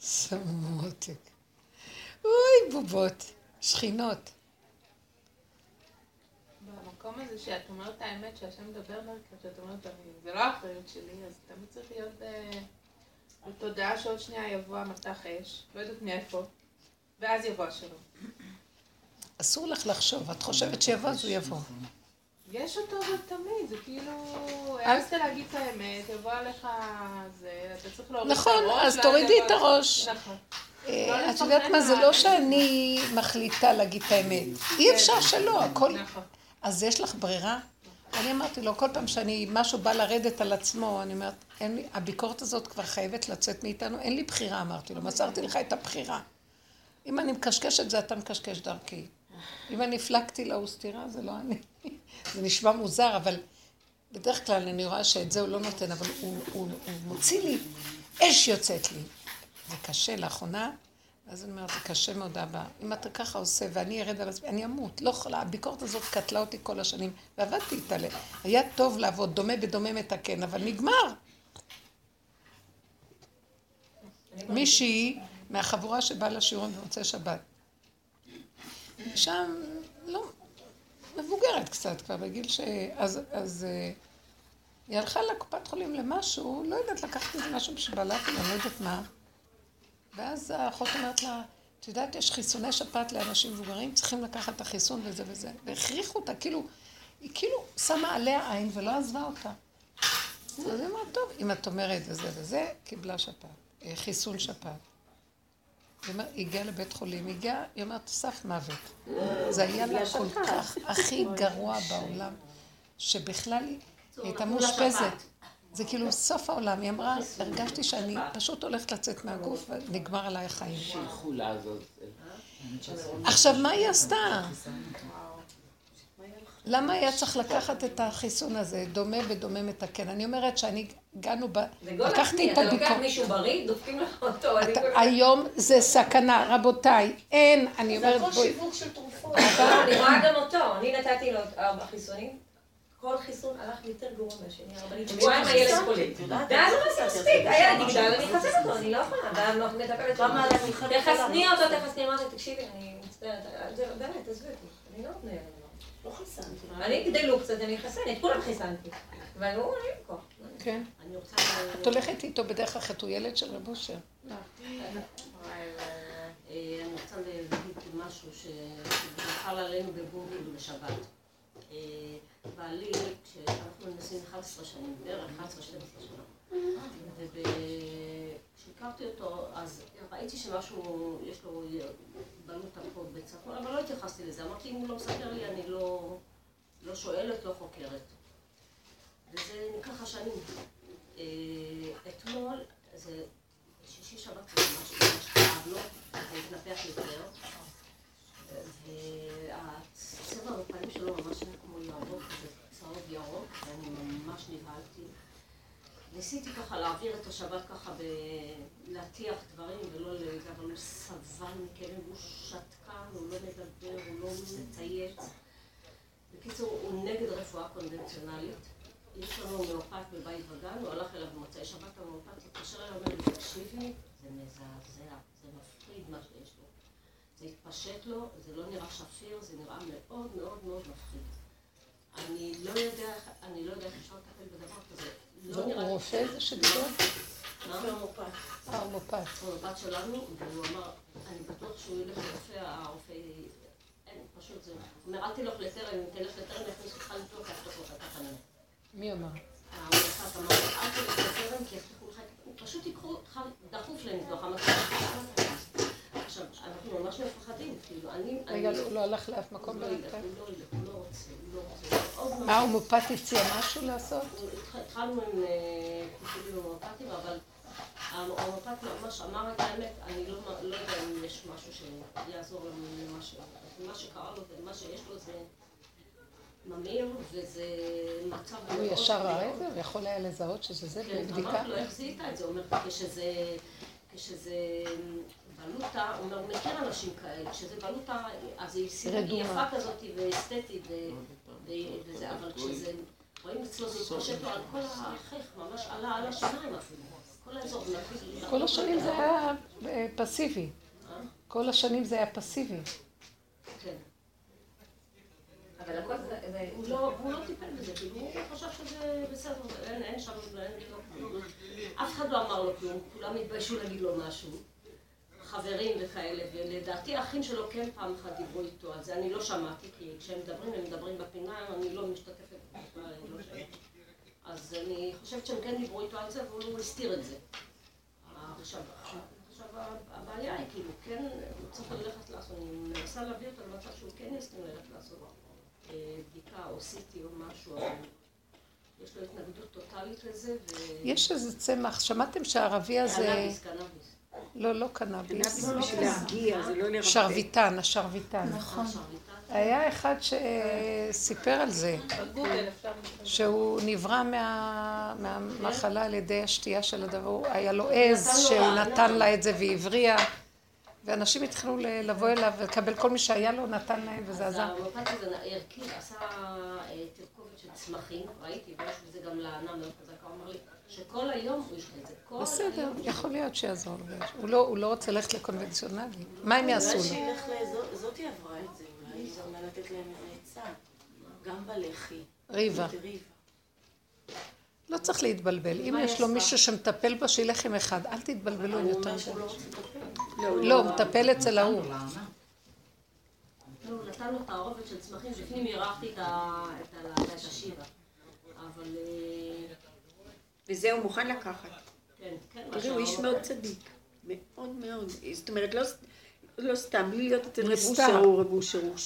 סמותק. אוי, בובות. שכינות. במקום הזה שאת אומרת האמת, שהשם מדבר דרכך, שאת אומרת, זה לא האחריות שלי, אז תמיד צריך להיות ב- בתודעה שעוד שנייה יבוא המטח אש, לא יודעת מאיפה, ואז יבוא השלום. אסור לך לחשוב. את חושבת שיבוא, אז הוא יבוא. יש אותו אבל תמיד, זה כאילו, העזת להגיד את האמת, יבוא עליך זה, אתה צריך להוריד את הראש. נכון, אז ואז תורידי את הראש. נכון. אה, לא את יודעת מה, זה לא שאני מחליטה להגיד את האמת. אי אפשר שלא, הכל... אז יש לך ברירה? אני אמרתי לו, כל פעם שאני, משהו בא לרדת על עצמו, אני אומרת, אין לי, הביקורת הזאת כבר חייבת לצאת מאיתנו, אין לי בחירה, אמרתי לו, מסרתי לך את הבחירה. אם אני מקשקשת זה אתה מקשקש דרכי. אם אני הפלגתי להוא סטירה, זה לא אני. זה נשמע מוזר, אבל בדרך כלל אני רואה שאת זה הוא לא נותן, אבל הוא, הוא, הוא מוציא לי, אש יוצאת לי. זה קשה לאחרונה, ואז אני אומרת, קשה מאוד אבא. אם אתה ככה עושה ואני ארד על עצמי, אני אמות. לא יכולה, הביקורת הזאת קטלה אותי כל השנים, ועבדתי איתה. היה טוב לעבוד, דומה בדומה מתקן, אבל נגמר. מישהי מהחבורה שבאה לשיעורים במוצאי שבת. שם, לא, מבוגרת קצת כבר, בגיל ש... אז, אז אה, היא הלכה לקופת חולים למשהו, לא יודעת, לקחת איזה משהו בשביל בעלת, אני לא יודעת מה. ואז האחות אומרת לה, את יודעת, יש חיסוני שפעת לאנשים מבוגרים, צריכים לקחת את החיסון וזה וזה. והכריחו אותה, כאילו, היא כאילו שמה עליה עין ולא עזבה אותה. אז היא אמרה, טוב, אם את אומרת וזה וזה, קיבלה שפעת, אה, חיסון שפעת. היא אומרת, היא הגיעה לבית חולים, היא הגיעה, היא אומרת, סף מוות. זה היה לה כל כך הכי גרוע בעולם, שבכלל היא הייתה מאושפזת. זה כאילו סוף העולם. היא אמרה, הרגשתי שאני פשוט הולכת לצאת מהגוף ונגמר עליי החיים. עכשיו, מה היא עשתה? למה היה צריך לקחת את החיסון הזה, דומה בדומה מתקן? אני אומרת שאני, הגענו ב... זה לקחתי את אתה לוקח הביקורת. מישהו בריא, דופקים לך אותו. היום זה סכנה, רבותיי, אין, אני זה אומרת, הכל בואי, שיווק של תרופות. אני רואה גם אותו, אני נתתי לו ארבע חיסונים. כל חיסון הלך יותר גרוע מהשני, הרבנית. שבועיים הילד חולה. ואז אמרתי, מספיק, הילד יגדל, אני אחסן אותו, אני לא יכולה. אומרת, אני חייבת תחסני אותו, תחסני. אמרתי, תקשיבי, אני מצטערת, זה- באמת, עזבי אותי, אני לא לילד. לא חיסנתי. אני יגדלו קצת, אני אחסן, את כולם חיסנתי. אבל הוא, אין לי כוח. כן. אני רוצה... את הולכת איתו בדרך אחרת, הוא ילד של רב אושר. אה, אני רוצה להגיד משהו שנפל עלינו בגוגל בשבת. אה, בעלי, כשאנחנו מנסים 11 שנים, בערך 11-12 שנה, וכשהכרתי אותו, אז ראיתי שמשהו, יש לו בנות תרפות בצפון, אבל לא התייחסתי לזה. אמרתי, אם הוא לא מספר לי, אני לא, לא שואלת, לא חוקרת. וזה ככה שנים. אה, אתמול, זה שישי שבת זה ממש ממש כאב לו, זה התנפח יותר. והצבע בפנים שלו ממש כמו ירוק, צהוב ירוק, ואני ממש נבהלתי. ניסיתי ככה להעביר את השבת ככה, ב- להטיח דברים ולא ל... אבל הוא סבל מכאבים, הוא שתקן, הוא לא מדבר, הוא לא מצייץ. בקיצור, הוא נגד רפואה קונבנציונלית. יש לנו מאופת בבית וגן, הוא הלך אליו במוצאי שבת המאופת, התקשר אליו ואומר לי, תקשיבי, זה מזעזע, זה מפחיד מה שיש לו. זה התפשט לו, זה לא נראה שפיר, זה נראה מאוד מאוד מאוד מפחיד. אני לא יודע, אני לא יודע איך אפשר לטפל בדבר כזה. לא הוא נראה לי- רופא זה שדיבר? מה? אה, הוא מופת. המבט שלנו, והוא אמר, אני בטוח שהוא ילך לרופא, הרופא, אין, פשוט זה, הוא אומר, אל תלך לטרם, אם תלך לטרם, יכניסו אותך לטוח, יפתחו לך את הפנים. מי אמר? המבט אמר, אל תלך לטרם, כי יפתחו לך, את- פשוט ייקחו אותך דחוף לניתוח, עכשיו, אנחנו ממש מפחדים, כאילו, אני, רגע, הוא לא הלך לאף מקום לא בינתיים? הוא לא ילך, הוא לא רוצה, הוא לא רוצה, מה, הוא מופת הציע משהו לעשות? התחלנו עם אה, טיפולים הומאופטיים, אבל ההומאופט ממש אמר את האמת, אני לא לא יודע אם יש משהו שיעזור לנו למה שקרה לו ומה שיש לו זה ממאיר, וזה מצב הוא ישר ראה את זה? הוא יכול היה לזהות שזה זה כן? אמרתי לו, איך זיהית את זה? הוא אומר, כשזה... כשזה בלוטה, הוא אומר, הוא מכיר אנשים כאלה, כשזה בלוטה, אז היא. יפה כזאת ואסתטית ו- ו- וזה, אבל כשזה, רואים אצלו זה התפשט לו על כל החייך, ממש עלה על השיניים אפילו, כל האזור, נפיל- כל השנים זה היה אה, פסיבי. אה? כל השנים זה היה פסיבי. אבל הכל זה... הוא לא, לא טיפל בזה, כאילו הוא חשב שזה בסדר, אין, שם. אף אחד לא אמר לו כלום, כולם התביישו להגיד לו משהו. חברים וכאלה, ולדעתי האחים שלו כן פעם אחת דיברו איתו על זה, אני לא שמעתי, כי כשהם מדברים, הם מדברים בפינה, אני לא משתתפת בכלל, לא. אז אני חושבת שהם כן דיברו איתו על זה, והוא הסתיר את זה. עכשיו, הבעיה היא כאילו, כן, הוא צריך ללכת לעשות, אני מנסה להביא אותו למצב שהוא כן יסכים ללכת לעשות בדיקה או סיטי או משהו, אבל יש לו התנגדות טוטאלית לזה, ו... יש איזה צמח, שמעתם שהערבי הזה... קנאביס, קנאביס. לא, לא קנאביס. בשביל להרגיע, זה לא לרפא. שרביטן, השרביטן. נכון. היה אחד שסיפר על זה. שהוא נברא מה- מהמחלה על ידי השתייה של הדבר, היה לו עז שהוא נתן לה את זה והבריע, ואנשים התחילו ל- לבוא אליו ולקבל, כל מי שהיה לו נתן להם וזה אז עזר. המפת הזה הרכיב, עשה אה, תרכובת של צמחים, ראיתי, ויש בזה גם לענה מאוד חזקה, הוא אמר לי, שכל היום הוא ישתה את זה. כל בסדר, יכול להיות שיעזור לו. הוא לא- הוא לא רוצה ללכת לקונבנציונלי. מה הם יעשו אולי לו? שילך לאזור, זאתי עברה את זה, אולי זה אומר לתת להם איזה עצה. גם בלחי. ריבה. לא צריך להתבלבל. אם יש לו? מישהו שמטפל בו, שילך עם אחד. אל תתבלבלו יותר אומר שהוא לא. רוצה לטפל. לא, הוא מטפל אצל ההוא. לא, הוא נתן לו תערובת של צמחים, בפנים אירחתי את ה- את ה- את השירה. אבל... אה, וזה הוא מוכן לקחת. כן, כן, תראי, הוא איש מאוד צדיק. מאוד מאוד. זאת אומרת, לא, לא סתם, בלי להיות אצל רב. אושר הוא רב אושר, הוא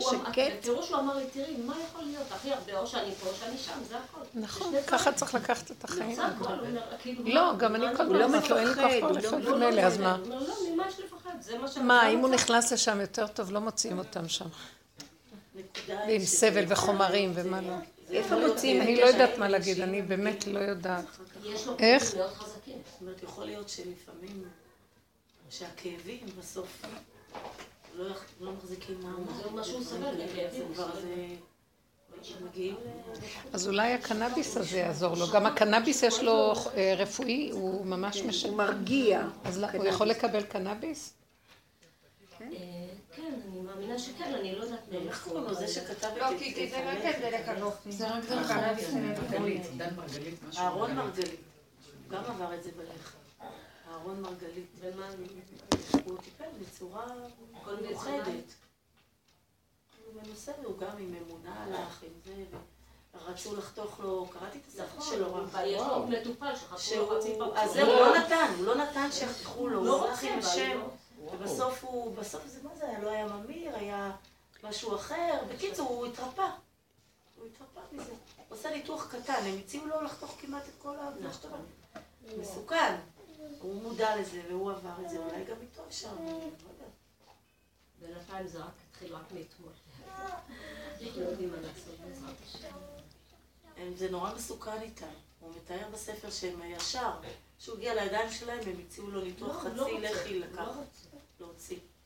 שקט. בפירוש הוא אמר לי, תראי, מה יכול להיות הכי הרבה, או שאני פה או שאני שם, זה הכל. נכון, ככה. צריך לקחת את החיים. זה הכל, הוא אומר, כאילו, לא, גם אני כל אני- הוא לא פעם אמרתי לו, אין לי כוח מפחד, כבר הוא לא- לחיות לא, לא, ממילא, אז לא, מה? אומר, לא, ממה יש לפחד? זה מה ש... מה, אם הוא. נכנס לשם יותר טוב, לא מוציאים אותם שם. ועם סבל וחומרים ומה לא. איפה מוצאים אני את לא יודעת מה להגיד, אני באמת לא יודעת. יש לו איך? כאבים מאוד חזקים. זאת אומרת, יכול להיות שלפעמים, שהכאבים בסוף לא לא מחזיקים מעמד. זה מה שהוא סובל, זה מכאבים, הוא כבר סובל. זה... שמגיעים ל... אז אולי הקנאביס הזה יעזור לו. גם הקנאביס יש לו אה, רפואי, הוא ממש הוא משנה. מרגיע. אז לא- הוא יכול לקבל קנאביס? אה, כן, אני מאמינה שכן, אני לא יודעת מאיפה. איך קוראים לו? זה שכתב את... לא, כי כי זה רק דלק אנוכי. זה רק דלק אנוכי. אהרון מרגלית. הוא גם עבר את זה בלחם. אהרון מרגלית. ומה... הוא טיפל בצורה מיוחדת. הוא מנוסה, הוא גם עם אמונה הלך, עם זה, ורצו לחתוך לו, קראתי את הספר שלו רק. יש לו מטופל שהוא... לו חצי פרצוף. אז זהו, הוא לא נתן, הוא לא נתן שיחתכו לו, לא הוא הלך רוצה, עם אבל השם, לא. ובסוף הוא, בסוף זה מה זה היה? לא היה ממיר, היה משהו אחר. בקיצור, הוא התרפא. הוא התרפא מזה. הוא עושה ניתוח קטן, הם הציעו לו לחתוך כמעט את כל שאתה אומר. מסוכן. הוא מודע לזה, והוא עבר את זה, אולי גם איתו אפשר. אני לא יודעת. בינתיים זה רק התחיל רק מאתמול. אנחנו לא יודעים מה לעשות בעזרת השם. הם- זה נורא מסוכן איתם. הוא מתאר בספר שהם ישר, כשהוא הגיע לידיים שלהם, הם הציעו לו ניתוח לא, לא חצי לחי לקחת. לא,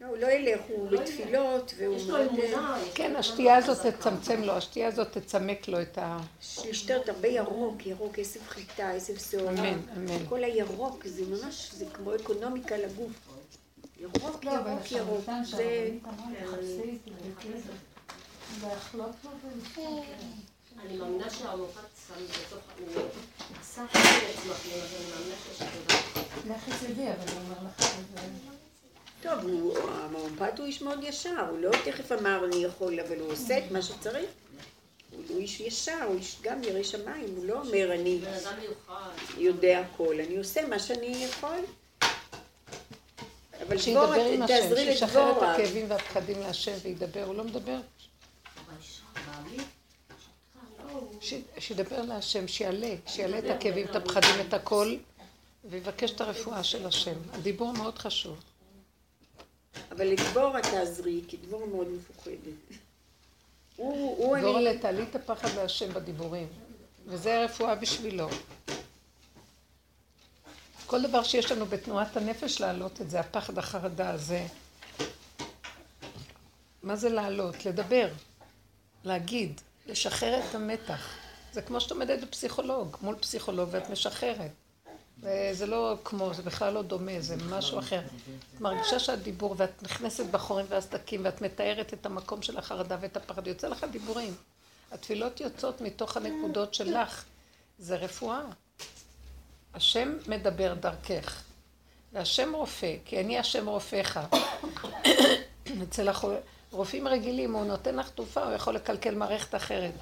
הוא לא ילך, הוא בתפילות, והוא יש לו. אמונה. כן, השתייה הזאת חזקה. תצמצם לו, השתייה הזאת תצמק לו את ה... לשתות הרבה ירוק, ירוק, עשב חיטה, עשב שעורה. אמן, אמן. כל הירוק, זה ממש, זה כמו אקונומיקה לגוף. ירוק, ירוק, ירוק. זה... אני מאמינה שהעמוקת שם בתוך... הוא עשה חלק אז אני מאמינה שיש עבודה. לכי תדעי, אבל הוא אומר לך את זה. טוב, הוא- המאומפת הוא איש מאוד ישר, הוא לא תכף אמר אני יכול, אבל הוא עושה את מה שצריך. הוא איש ישר, הוא איש גם ירא שמיים, הוא לא אומר אני. יודע הכל, אני עושה מה שאני יכול. אבל שידבר עם השם, שישחרר את. הכאבים והפחדים להשם וידבר, הוא לא מדבר. שידבר להשם, שיעלה, שיעלה את הכאבים, את הפחדים, את הכל, ויבקש את הרפואה של השם. הדיבור מאוד חשוב. אבל לדבורה תעזרי, כי דבורה מאוד מפוחדת. הוא, הוא אני... דורלה, תעלי את הפחד להשם בדיבורים, וזה הרפואה בשבילו. כל דבר שיש לנו בתנועת הנפש להעלות את זה, הפחד, החרדה הזה. מה זה לעלות? לדבר, להגיד, לשחרר את המתח. זה כמו שאת עומדת בפסיכולוג, מול פסיכולוג ואת משחררת. זה לא כמו, זה בכלל לא דומה, זה משהו אחר. את מרגישה שהדיבור, ואת נכנסת בחורים והסדקים, ואת מתארת את המקום של החרדה ואת הפחד, יוצא לך דיבורים. התפילות יוצאות מתוך הנקודות שלך, זה רפואה. השם מדבר דרכך, והשם רופא, כי אני השם רופאך. אצל הרופאים רגילים, הוא נותן לך תרופה, הוא יכול לקלקל מערכת אחרת.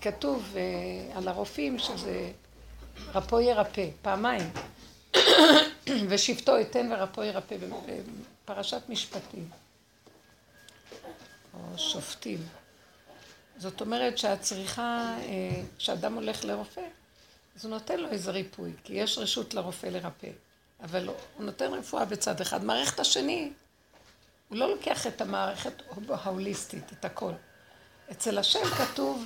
כתוב אה, על הרופאים שזה רפו ירפא, פעמיים. ושבטו אתן ורפו ירפא, בפרשת משפטים. או שופטים. זאת אומרת שאת צריכה, אה, כשאדם הולך לרופא, אז הוא נותן לו איזה ריפוי, כי יש רשות לרופא לרפא. אבל הוא נותן רפואה בצד אחד. מערכת השני, הוא לא לוקח את המערכת ההוליסטית, את הכל. אצל השם כתוב,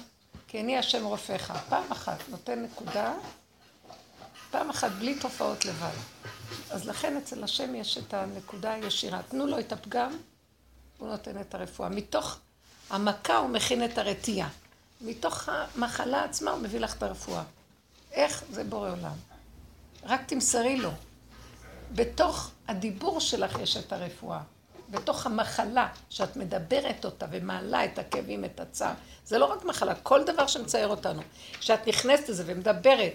כי אני השם רופאך. פעם אחת נותן נקודה, פעם אחת בלי תופעות לבד. אז לכן אצל השם יש את הנקודה הישירה. תנו לו את הפגם, הוא נותן את הרפואה. מתוך המכה הוא מכין את הרתיעה. מתוך המחלה עצמה הוא מביא לך את הרפואה. איך? זה בורא עולם. רק תמסרי לו. בתוך הדיבור שלך יש את הרפואה. בתוך המחלה שאת מדברת אותה ומעלה את הכאבים, את הצער. זה לא רק מחלה, כל דבר שמצייר אותנו. כשאת נכנסת לזה ומדברת,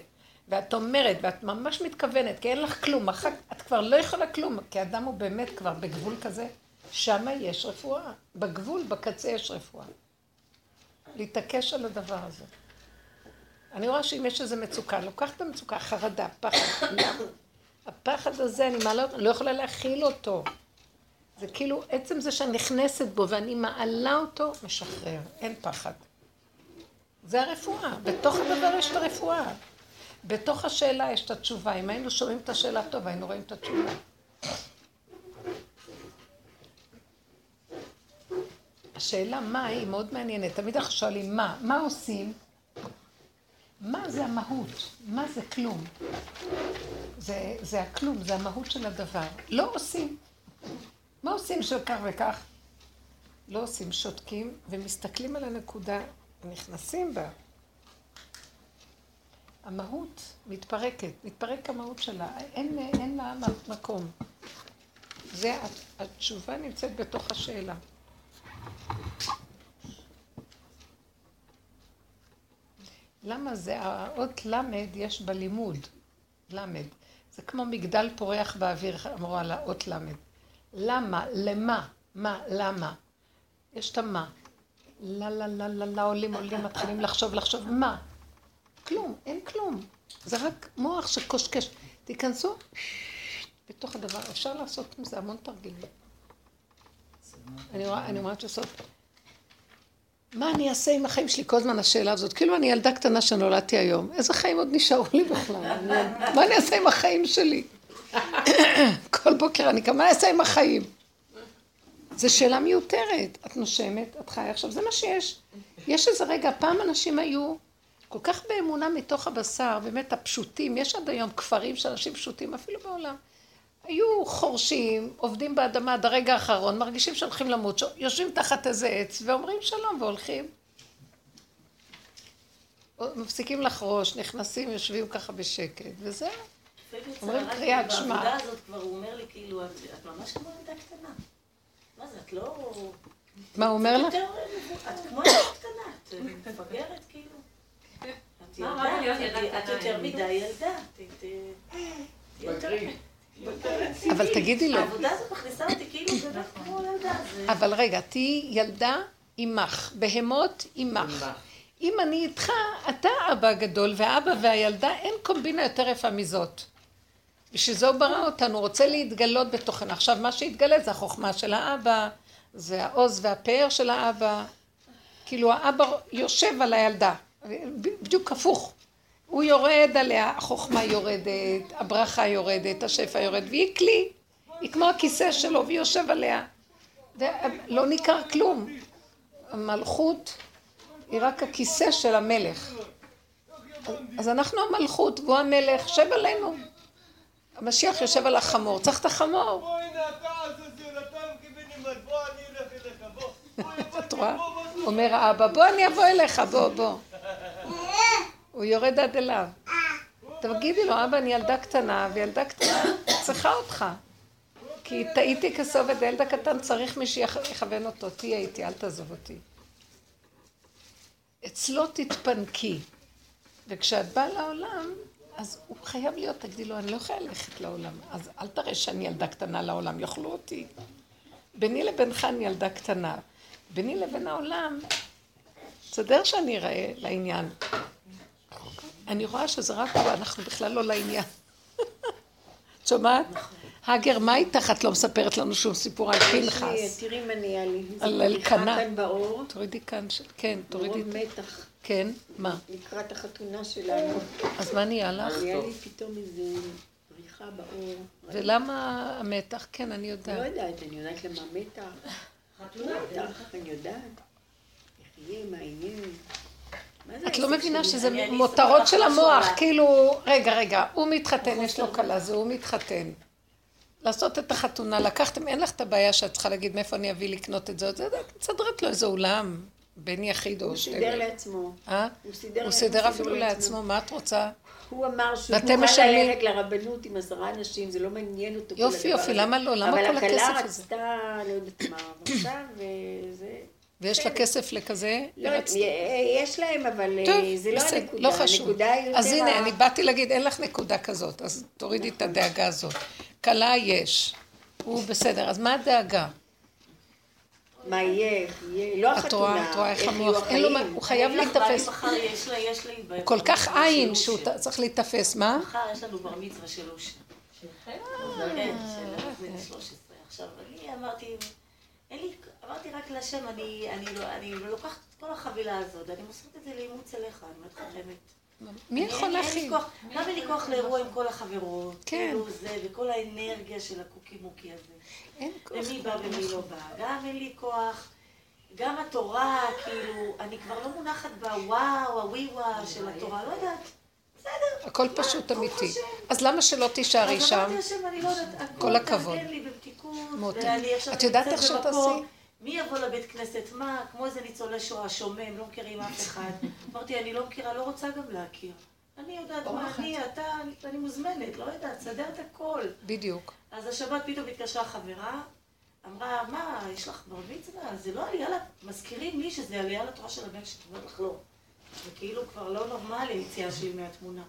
ואת אומרת, ואת ממש מתכוונת, כי אין לך כלום, אחר, את כבר לא יכולה כלום, כי אדם הוא באמת כבר בגבול כזה, שמה יש רפואה. בגבול, בקצה יש רפואה. להתעקש על הדבר הזה. אני רואה שאם יש איזו מצוקה, לוקחת את המצוקה, חרדה, פחד. הפחד הזה, אני מעלה לא יכולה להכיל אותו. זה כאילו, עצם זה שאני נכנסת בו ואני מעלה אותו, משחרר, אין פחד. זה הרפואה, בתוך הדבר יש את הרפואה. בתוך השאלה יש את התשובה. אם היינו שומעים את השאלה טוב, היינו רואים את התשובה. השאלה מה היא מאוד מעניינת. תמיד אנחנו שואלים מה, מה עושים? מה זה המהות? מה זה כלום? זה, זה הכלום, זה המהות של הדבר. לא עושים. מה עושים של כך וכך? לא עושים, שותקים ומסתכלים על הנקודה, נכנסים בה. המהות מתפרקת, מתפרק המהות שלה, אין, אין לה מקום. זה, התשובה נמצאת בתוך השאלה. למה זה, האות למד יש בלימוד, למד. זה כמו מגדל פורח באוויר, אמרו על האות למד. למה? למה? מה? למה? יש את המה. לה לה לה לה לה עולים עולים מתחילים לחשוב לחשוב מה? כלום, אין כלום. זה רק מוח שקושקש. תיכנסו בתוך הדבר, אפשר לעשות עם זה המון תרגילים. אני רואה, אני אומרת לעשות, מה אני אעשה עם החיים שלי? כל הזמן השאלה הזאת. כאילו אני ילדה קטנה שנולדתי היום. איזה חיים עוד נשארו לי בכלל? מה אני אעשה עם החיים שלי? כל בוקר אני קמה, מה אני אעשה עם החיים? זו שאלה מיותרת. את נושמת, את חיה עכשיו, זה מה שיש. יש איזה רגע, פעם אנשים היו כל כך באמונה מתוך הבשר, באמת הפשוטים, יש עד היום כפרים של אנשים פשוטים, אפילו בעולם. היו חורשים, עובדים באדמה עד הרגע האחרון, מרגישים שהולכים למות, יושבים תחת איזה עץ ואומרים שלום והולכים. מפסיקים לחרוש, נכנסים, יושבים ככה בשקט, וזהו. אומרים קריאת שמע. בעבודה הזאת כבר הוא אומר לי, כאילו, את ממש כמו ילדה קטנה. מה זה, את לא... מה הוא אומר לך? את כמו ילדה קטנה, את מפגרת כאילו. ילדה, ילדה את יותר? מדי ילדה. אבל תגידי לו, העבודה הזאת מכניסה אותי כאילו באמת כמו ילדה. אבל רגע, תהיי ילדה עמך, בהמות עמך. אם אני איתך, אתה אבא הגדול, והאבא והילדה, אין קומבינה יותר יפה מזאת. בשביל זה הוא ברא אותנו, הוא רוצה להתגלות בתוכנה. עכשיו, מה שהתגלה זה החוכמה של האבא, זה העוז והפאר של האבא. כאילו, האבא יושב על הילדה, בדיוק הפוך. הוא יורד עליה, החוכמה יורדת, הברכה יורדת, השפע יורד, והיא כלי. היא כמו הכיסא שלו, והיא יושב עליה. ולא ניכר כלום. המלכות היא רק הכיסא של המלך. אז אנחנו המלכות והוא המלך, שב עלינו. המשיח יושב על החמור, צריך את החמור. את רואה? אומר האבא, בוא אני אבוא אליך, בוא, בוא. הוא יורד עד אליו. תגידי לו, אבא, אני ילדה קטנה, וילדה קטנה צריכה אותך. כי טעיתי כסובד, וילד הקטן צריך מי שיכוון אותו. תהיה איתי, אל תעזוב אותי. אצלו תתפנקי. וכשאת באה לעולם, אז הוא חייב להיות, תגידי לו, אני לא יכולה ללכת לעולם. אז אל תראה שאני ילדה קטנה לעולם, יאכלו אותי. ביני לבינך אני ילדה קטנה. ביני לבין העולם, תסדר שאני אראה לעניין. אני רואה שזה רק הוא, אנחנו בכלל לא לעניין. את שומעת? הגר, מה איתך? את לא מספרת לנו שום סיפור על יש לי, פנחס. תראי מה נהיה לי. על אלקנה. תורידי כאן, כן, תורידי. מרוב מתח כן, מה? לקראת החתונה שלנו. אז מה נהיה לך? נהיה לי פתאום איזה פריחה באור. ולמה המתח? כן, אני לא יודעת. יודעת, אני יודעת למה מתח. מתח, אני יודעת. יהיה, מה יהיה. את לא מבינה? שזה מותרות של המוח. כאילו, רגע, רגע, הוא מתחתן, יש לו כלה, זה הוא מתחתן. לעשות את החתונה, לקחתם, אין לך את הבעיה שאת צריכה להגיד מאיפה אני אביא לקנות את זה, זה, זה, מסדרת לו איזה אולם, בן יחיד או הוא שתי סידר בן. לעצמו. אה? הוא סידר הוא סידר אפילו סידר לעצמו, מה את רוצה? הוא אמר שהוא מוכן ללכת לרבנות עם עשרה אנשים, זה לא מעניין אותו יופי, יופי. למה לא? למה כל אבל הכסף הכלה הזה? רצתה, לא יודעת מה, עכשיו, וזה... ויש לה כסף לכזה? לא, רצתה. יש להם, אבל אה, זה לא הנקודה. לא חשוב. הנקודה היא יותר... אז הנה, אני באתי להגיד, אין לך נקודה כזאת, אז תורידי את הדאגה הזאת. כלה יש, הוא בסדר, אז מה הדאגה? מה יהיה, לא החתונה, את רואה איך המוח, אין לו מה. הוא חייב להיתפס. מחר יש יש לי... הוא כל כך עין שהוא ת- צריך להיתפס, מה? מחר יש לנו בר מצווה של אושה. כן, של בן 13. עכשיו, אני אמרתי, אין לי, אמרתי רק להשם, אני, אני, לא, אני לוקחת את כל החבילה הזאת, אני מוסרת את זה לאימוץ אליך, אני אומרת לך האמת. מי אני- יכול להכין? גם אין לי כוח לאירוע עם כל החברות. כן. כאילו זה, וכל האנרגיה של הקוקי מוקי הזה. אין כוח. ומי בא ומי לא בא. גם אין לי כוח, גם התורה, כאילו, אני כבר לא מונחת בוואו, הווי וואו של התורה, לא יודעת. הכל פשוט אמיתי. אז למה שלא תישארי שם? לא כל הכבוד. את יודעת איך שתעשי? במקום, מי יבוא לבית כנסת, מה, כמו איזה ניצולי שואה, שומם, לא מכירים אף אחד. אמרתי, אני לא מכירה, לא רוצה גם להכיר. אני יודעת מה אני, אתה, אני- מוזמנת, לא יודעת, סדר את הכל. בדיוק. אז השבת פתאום התקשרה חברה, אמרה, מה, יש לך בר מצווה? זה לא עלייה, מזכירים לי שזה עלייה לתורה של הבן. אומרת לך, לא. זה כאילו כבר לא נורמלי היציאה שלי מהתמונה.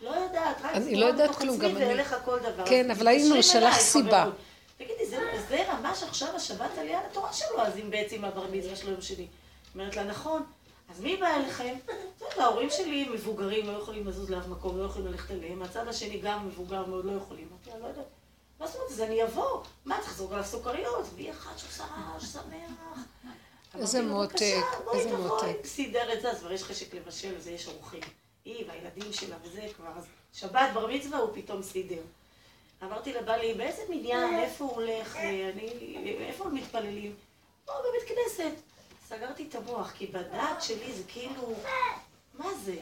לא יודעת, רק אני סגורה לא יודעת בתוך עצמי גם. ואליך כל דבר. כן, אבל היינו, אליי, סיבה. תגידי, זה, ממש עכשיו השבת עלייה לתורה שלו, אז אם בעצם הבר מצווה שלו יום שני. אומרת לה, נכון. אז מי בא אליכם? ההורים שלי מבוגרים, לא יכולים לזוז לאף מקום, לא יכולים ללכת אליהם. הצד השני גם מבוגר מאוד, לא יכולים. אמרתי לא יודעת. מה זאת אומרת? אז אני אבוא. מה, צריך לזרוק עליו סוכריות? והיא אחת שעושה רעש, שמח. איזה מותק, "בבקשה, בואי איזה תבואי." מותק. סידר את זה, אז כבר יש חשק לבשל, אז יש אורחים. היא והילדים שלה וזה כבר, אז שבת בר מצווה הוא פתאום סידר. אמרתי לבעלי, באיזה מניין, איפה הוא הולך, אני, איפה הם מתפללים? פה בבית כנסת. סגרתי את המוח, כי בדעת שלי זה כאילו, מה זה?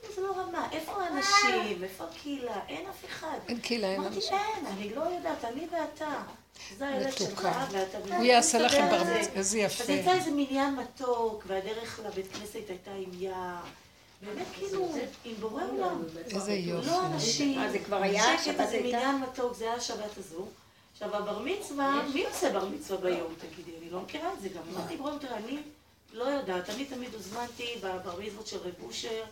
כאילו זה לא רמה. איפה האנשים אנשים? איפה הקהילה? אין אף אחד. אין קהילה, אין אמרתי, אנשים. אין, אני לא יודעת, אני ואתה. זה הילד שלך. ואתה... הוא יעשה לכם בר על זה. מצווה, איזה יפה. אז הייתה איזה מניין מתוק, והדרך לבית כנסת הייתה עם יער. באמת כאילו, עם בורא עולם. איזה יופי. לא אנשים. אה, זה כבר היה? השבת איזה הייתה? מניין מתוק, זה היה השבת הזו. עכשיו, הבר מצווה, מי עושה בר מצווה ביום, תגידי? אני לא מכירה את זה גם. אמרתי, בואו תראה, אני לא יודעת. אני תמיד הוזמנתי בבר מצוות של רב אושר.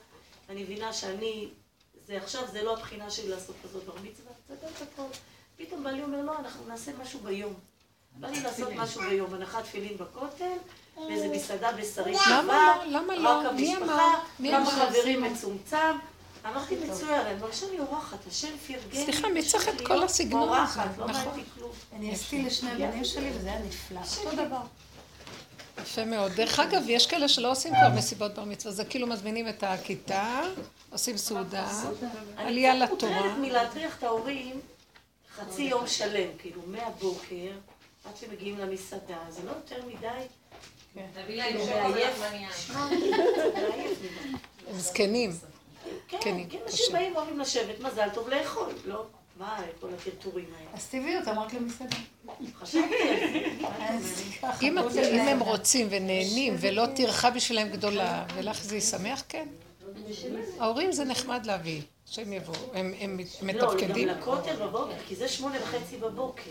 אני מבינה שאני, זה עכשיו, זה לא הבחינה שלי לעשות כזאת בר מצווה. צדק הכל. פתאום בעלי אומר, לא, אנחנו נעשה משהו ביום. בא לי לעשות משהו ביום, הנחת תפילין בכותל, באיזה מסעדה בשרית למה טובה, לא? למה לא? רק מי אמר? המשפחה, כמה? חברים מצומצם. אמרתי מצוין, אני מרגישה לי אורחת, השם פרגן. סליחה, מי צריך את כל הסגנון הזה? אורחת, לא נכון. מעניין כלום. אני עשיתי לשני הבנים שלי וזה היה נפלא. אותו דבר. יפה מאוד. דרך אגב, יש כאלה שלא עושים כבר מסיבות בר מצווה, זה כאילו מזמינים את הכיתה, עושים סעודה, עלייה אני קצת לתורה. מוטרדת מלהטריח את ההורים חצי יום שלם, כאילו מהבוקר עד שמגיעים למסעדה, זה לא יותר מדי. להם כאילו. הם זקנים. כן, כן, כן. אנשים באים ואומרים לשבת, מזל טוב לאכול, לא? מה כל הטרטורים האלה? אז תביאי אותם רק למסעדה. חשבתי על זה. אז ככה, אם כל הם. רוצים ונהנים ולא טרחה בשבילם גדולה, ולך זה ישמח, כן. ההורים זה נחמד להביא, שהם יבואו, הם הם לא, גם מתפקדים, לכותל בבוקר, כי זה שמונה וחצי בבוקר.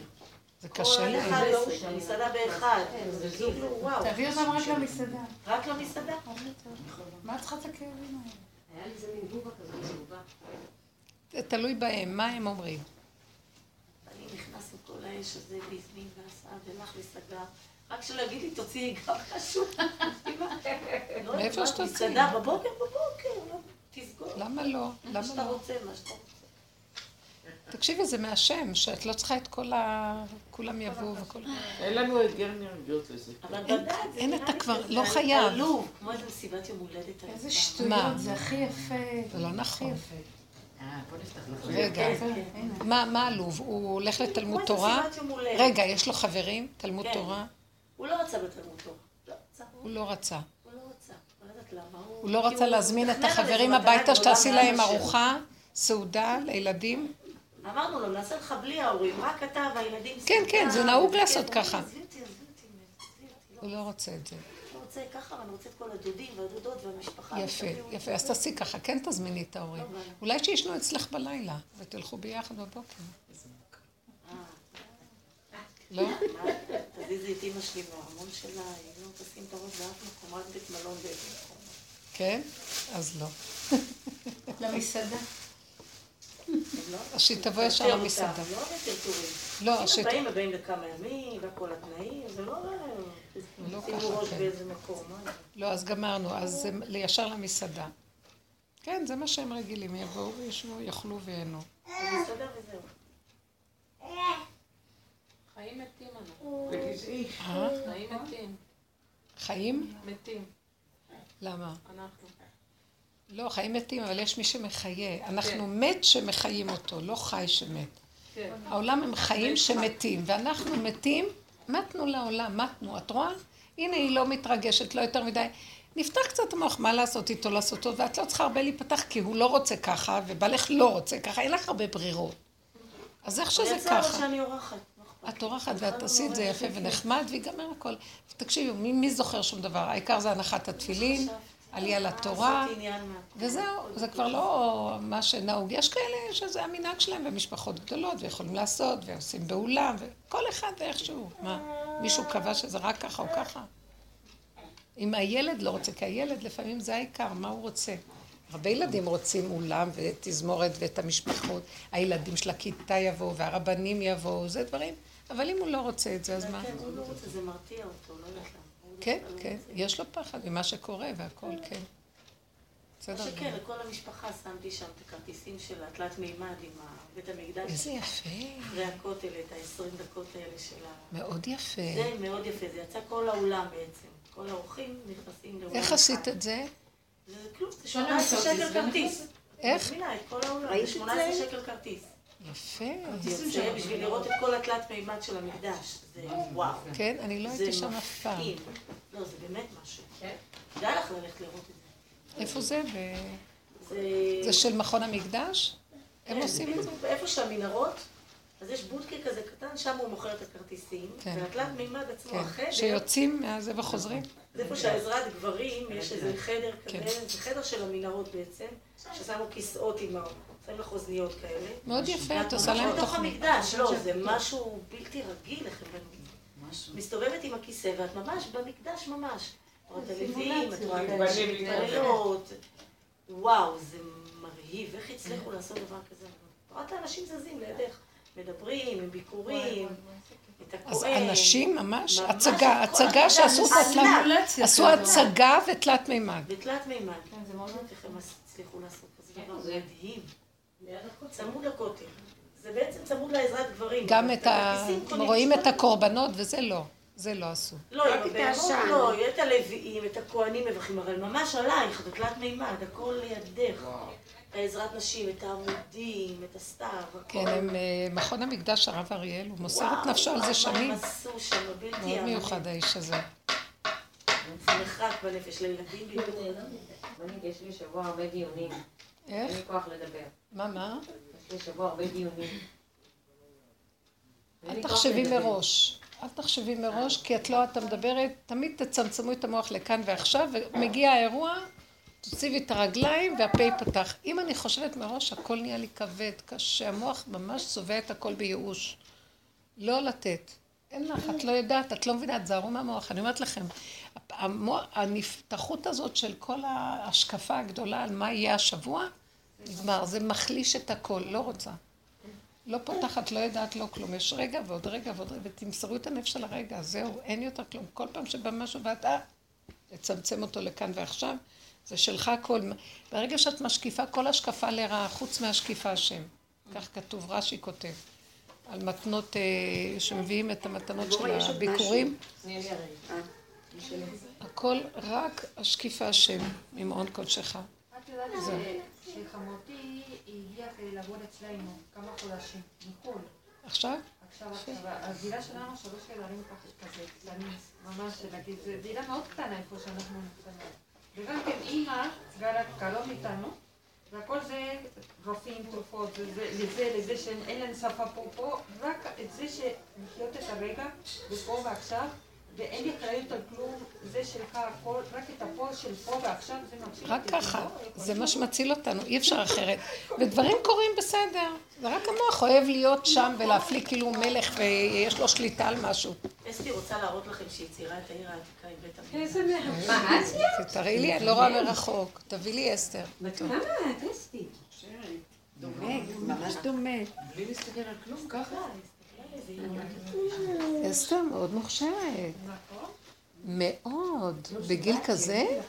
זה כל קשה להם. 11, המסעדה באחד. זה כאילו, וואו. תביאי אותם רק למסעדה. רק למסעדה? מה את צריכה את הכאבים האלה? היה לי איזה מין בובה כזאת. זה תלוי בהם, מה הם אומרים. אני נכנס עם כל האש הזה והזמין ועשה ולך וסגר. רק שלא יגיד לי, תוציאי גם משהו. לא מאיפה יודעת, שתוציאי? מסעדה בבוקר, בבוקר, לא, תסגור. למה לא? מה שאתה לא? רוצה, מה שאתה רוצה. תקשיבי, זה מהשם, שאת לא צריכה את כל ה... כולם יבואו וכל... אין לנו את גרנר להיות לזה. אבל אין- בדעת אין אתה כבר לא חייב. כמו איזה מסיבת יום הולדת. איזה. שטויות? זה הכי יפה. זה לא נכון. רגע, כן, כן. מה עלוב? הוא הולך לתלמוד תורה? רגע, יש לו חברים? תלמוד כן. תורה? הוא לא רצה בתלמוד תורה. לא. הוא לא רצה. הוא לא רצה. לא לא להזמין את החברים הביתה שתעשי להם. ארוחה, סעודה לילדים? אמרנו לו, נעשה לך בלי ההורים, רק אתה והילדים. כן, כן, זה נהוג. לעשות ככה. הוא לא רוצה את זה. רוצה ככה, ואני רוצה את כל הדודים והדודות והמשפחה. יפה. יפה. אז תעשי ככה, כן תזמיני את ההורים. לא. אולי שישנו אצלך בלילה, ותלכו ביחד בבוקר. לא? תזיזי את אימא שלי מהארמון שלה, היא לא תשים את הראש באף מקום, רק בית מלון באיזה מקום. כן? אז לא. למסעדה. לא? אז שהיא תבוא ישר למסעדה. לא בטרטורים. לא. הם באים, הם באים לכמה ימים, וכל התנאים, זה לא... לא שימו ככה, ראש כן. באיזה מקום? לא, אז גמרנו, אז ישר למסעדה. כן, זה מה שהם רגילים, יבואו וישבו, יאכלו וייהנו. מסעדה וזהו. חיים מתים אנחנו. אה? חיים מתים. חיים? מתים. למה? אנחנו. לא, חיים מתים, אבל יש מי שמחיה. אנחנו מת שמחיים אותו, לא חי שמת. כן. העולם הם חיים שמתים, ואנחנו מתים, מתנו לעולם, מתנו. את רואה? הנה, היא לא מתרגשת, לא יותר מדי. נפתח קצת המוח, מה לעשות איתו, לעשות אותו, ואת לא צריכה הרבה להיפתח, כי הוא לא רוצה ככה, ובעלך לא רוצה ככה, אין לך הרבה ברירות. אז איך שזה יצא לו ככה. שאני אורחת. את אורחת ואת תעשי את זה יפה ונחמד, ויגמר הכל. תקשיבו, מי, מי זוכר שום דבר? העיקר זה הנחת התפילין, עלייה לתורה. וזהו, זה כבר לא מה שנהוג. יש כאלה שזה המנהג שלהם במשפחות גדולות, ויכולים לעשות, ועושים באולם, וכל אחד ואיכשהו. מה, מישהו קבע שזה רק ככה או ככה? אם הילד לא רוצה, כי הילד לפעמים זה העיקר, מה הוא רוצה? הרבה ילדים רוצים אולם ותזמורת ואת המשפחות, הילדים של הכיתה יבואו והרבנים יבואו, זה דברים, אבל אם הוא לא רוצה את זה, אז מה? כן, הוא לא רוצה, זה מרתיע אותו, לא יודעת למה. כן, כן. יש לו פחד ממה שקורה והכל, כן. בסדר שכן, גמור. לכל המשפחה שמתי שם את הכרטיסים של התלת מימד עם בית המקדש. איזה יפה, אחרי הכותל, את ה-20 דקות האלה של ה... מאוד יפה. זה מאוד יפה, זה יצא כל האולם בעצם. כל האורחים נכנסים לאולם. איך. עשית את זה? זה כלום, זה שונה 18 מכרטיס, שקל כרטיס. איך? את כל האולם, זה את 18 זה? שקל כרטיס. יפה. זה בשביל לראות את כל התלת מימד של המקדש. זה וואו. כן, אני לא זה הייתי שם אף פעם. מפעים. לא, זה באמת משהו. כדאי לך ללכת לראות את זה. איפה זה? זה... זה של מכון המקדש? הם כן, עושים את זה? איפה שהמנהרות, אז יש בודקה כזה קטן, שם הוא מוכר את הכרטיסים. כן. והתלת מימד עצמו, כן. החדר, שיוצאים מהזה וחוזרים? זה איפה שהעזרת גברים, יש איזה חדר כן. כזה, זה חדר של המנהרות בעצם, ששמו כיסאות עם ה... שמים לך אוזניות כאלה. מאוד יפה, את עושה ממש להם בתוך תוכנית. המקדש, לא, זה משהו בלתי רגיל איך הם מסתובבת עם הכיסא, ואת ממש במקדש ממש. את רואה את הלוויים, את רואה את הנשים מתפללות. וואו, זה מרהיב, איך הצליחו לעשות דבר כזה? את רואה את האנשים זזים לידך, מדברים, עם ביקורים, את. אז אנשים ממש, הצגה, את הצגה שעשו את הצגה ותלת מימד. בתלת מימד. כן, זה מאוד איך הם הצליחו לעשות כזה דבר מדהים. צמוד לכותל. זה בעצם צמוד לעזרת גברים. גם את ה... רואים את הקורבנות וזה לא, זה לא עשו. לא, עם את הבהמות. לא, את הלוויים, את הכוהנים מברכים, אבל ממש עלייך, בתלת מימד, הכל לידך. העזרת נשים, את העמודים, את הסתיו, הכל. כן, הם, אה, מכון המקדש הרב אריאל, הוא מוסר את וואו, נפשו על זה מה שנים. הם עשו שם, בלתי מאוד. מיוחד האיש הזה. זה נחרק בנפש לילדים יש לי שבוע הרבה דיונים. אין איך? לי כוח לדבר. מה, מה? יש שבוע הרבה דיונים. אין אל תחשבי. מראש. אל תחשבי מראש, כי את לא, את מדברת, תמיד תצמצמו את המוח לכאן ועכשיו, ומגיע האירוע, תוציבי את הרגליים והפה ייפתח. אם אני חושבת מראש, הכל נהיה לי כבד, קשה, המוח ממש צובע את הכל בייאוש. לא לתת. אין לך, את לא יודעת, את לא מבינה, תזהרו מהמוח. אני אומרת לכם, המוח, הנפתחות הזאת של כל ההשקפה הגדולה על מה יהיה השבוע, נגמר. זה מחליש את הכל, לא רוצה. לא פותחת, לא יודעת, לא כלום. יש רגע ועוד רגע ועוד רגע, ותמסרו את הנפש על הרגע, זהו, אין יותר כלום. כל פעם שבא משהו ואת, אה, לצמצם אותו לכאן ועכשיו, זה שלך הכל. ברגע שאת משקיפה, כל השקפה לרעה, חוץ מהשקיפה השם. כך כתוב, רש"י כותב. על מתנות, אה, שמביאים את המתנות של הביקורים. הרגע. הכל רק השקיפה השם, ממעון קודשך. ש- שחמותי הגיעה כדי לעבוד אצלנו כמה חודשים, מחו"ל. עכשיו? עכשיו, עכשיו, הדירה שלנו שלוש ככה, כזה, קטנים, ממש, נגיד, זו דירה מאוד קטנה איפה שאנחנו נמצאים. וגם כן אימא גרה קרוב איתנו, והכל זה רופאים, תרופות, לזה, לזה שאין להם שפה פה, פה, רק את זה שלחיות את הרגע, ופה ועכשיו, ואין לי אחריות על כלום, זה שלך הכל, רק את הפה של פה ועכשיו, זה רק אותי, ככה, לא? זה מה שמציל אותנו, אי אפשר אחרת. ודברים קורים בסדר. זה רק המוח אוהב להיות שם ולהפליא כאילו הוא מלך ויש לו שליטה על משהו. אסתי רוצה להראות לכם שהיא ציירה את העיר העתיקה עם בית המקדש. איזה מלך. מה, ציירת? תראי לי, אני לא רואה מרחוק. תביא לי אסתר. בת כמה את, אסתי? דומה, ממש דומה. בלי להסתכל על כלום, ככה. אסתר מאוד מוכשרת. מאוד. בגיל כזה?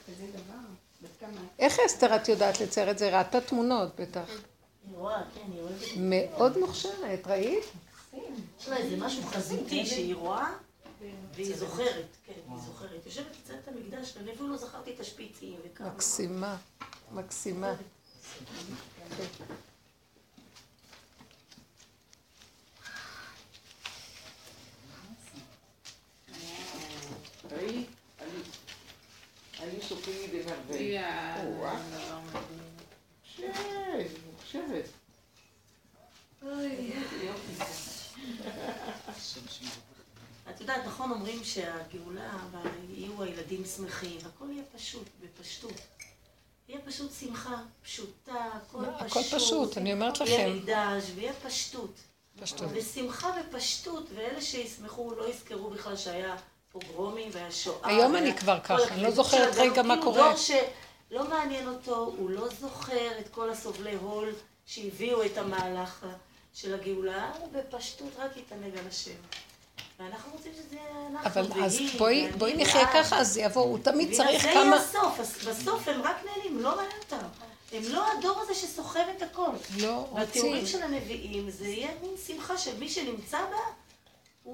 איך אסתר את יודעת לצייר את זה? ראתה תמונות בטח. כן. מאוד מוכשרת, ראית? יש לה איזה משהו חזותי שהיא רואה, והיא זוכרת, כן, היא זוכרת. יושבת את המקדש, ואני אפילו לא זכרתי את השפיצים וכמה. מקסימה, מקסימה. ראי, אני- אני סופי דנרבי. או-אה. מוכשרת, מוכשרת. את יודעת, נכון אומרים שהגאולה, יהיו הילדים שמחים, הכל יהיה פשוט, בפשטות. יהיה פשוט שמחה פשוטה, הכל פשוט. הכל פשוט, אני אומרת יהיה לכם. מקדש, ויהיה פשטות. פשטות. ושמחה ופשטות, ואלה שישמחו לא יזכרו בכלל שהיה פוגרומים והיה שואה. היום אני כבר ככה, אני לא זוכרת. רגע מה קורה. דור שלא מעניין אותו, הוא לא זוכר את כל הסובלי הול שהביאו את המהלך של הגאולה, הוא בפשטות רק יתענג על השם. ואנחנו רוצים שזה יהיה אנחנו, אבל אז בואי, בואי נחיה. ככה, אז יבואו, הוא תמיד צריך זה יהיה כמה... הסוף, בסוף הם רק נהנים, לא מעניין אותם. הם לא הדור הזה שסוחב את הכל. לא בתיאורים רוצים. של הנביאים זה יהיה מין שמחה של מי שנמצא בה,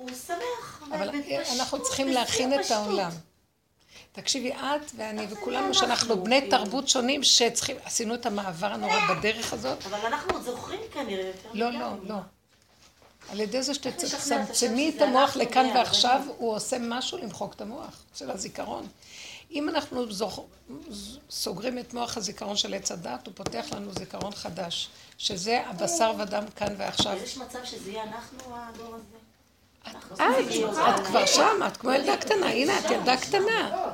הוא שמח. אבל אנחנו צריכים להכין את. העולם. תקשיבי, את ואני וכולנו, אנחנו, שאנחנו בני כאילו. תרבות שונים, שצריכים, עשינו את המעבר הנורא בדרך הזאת. אבל אנחנו עוד זוכרים כנראה יותר לא. לא, לא. על ידי זה שתצמצמי את המוח לכאן בני ועכשיו. הוא עושה משהו למחוק את המוח של הזיכרון. אם אנחנו. סוגרים את מוח הזיכרון של עץ הדת, הוא פותח לנו זיכרון חדש, שזה הבשר ודם כאן ועכשיו. יש מצב שזה יהיה אנחנו הדור הזה? את, כבר שם, את כמו ילדה קטנה, הנה את ילדה קטנה.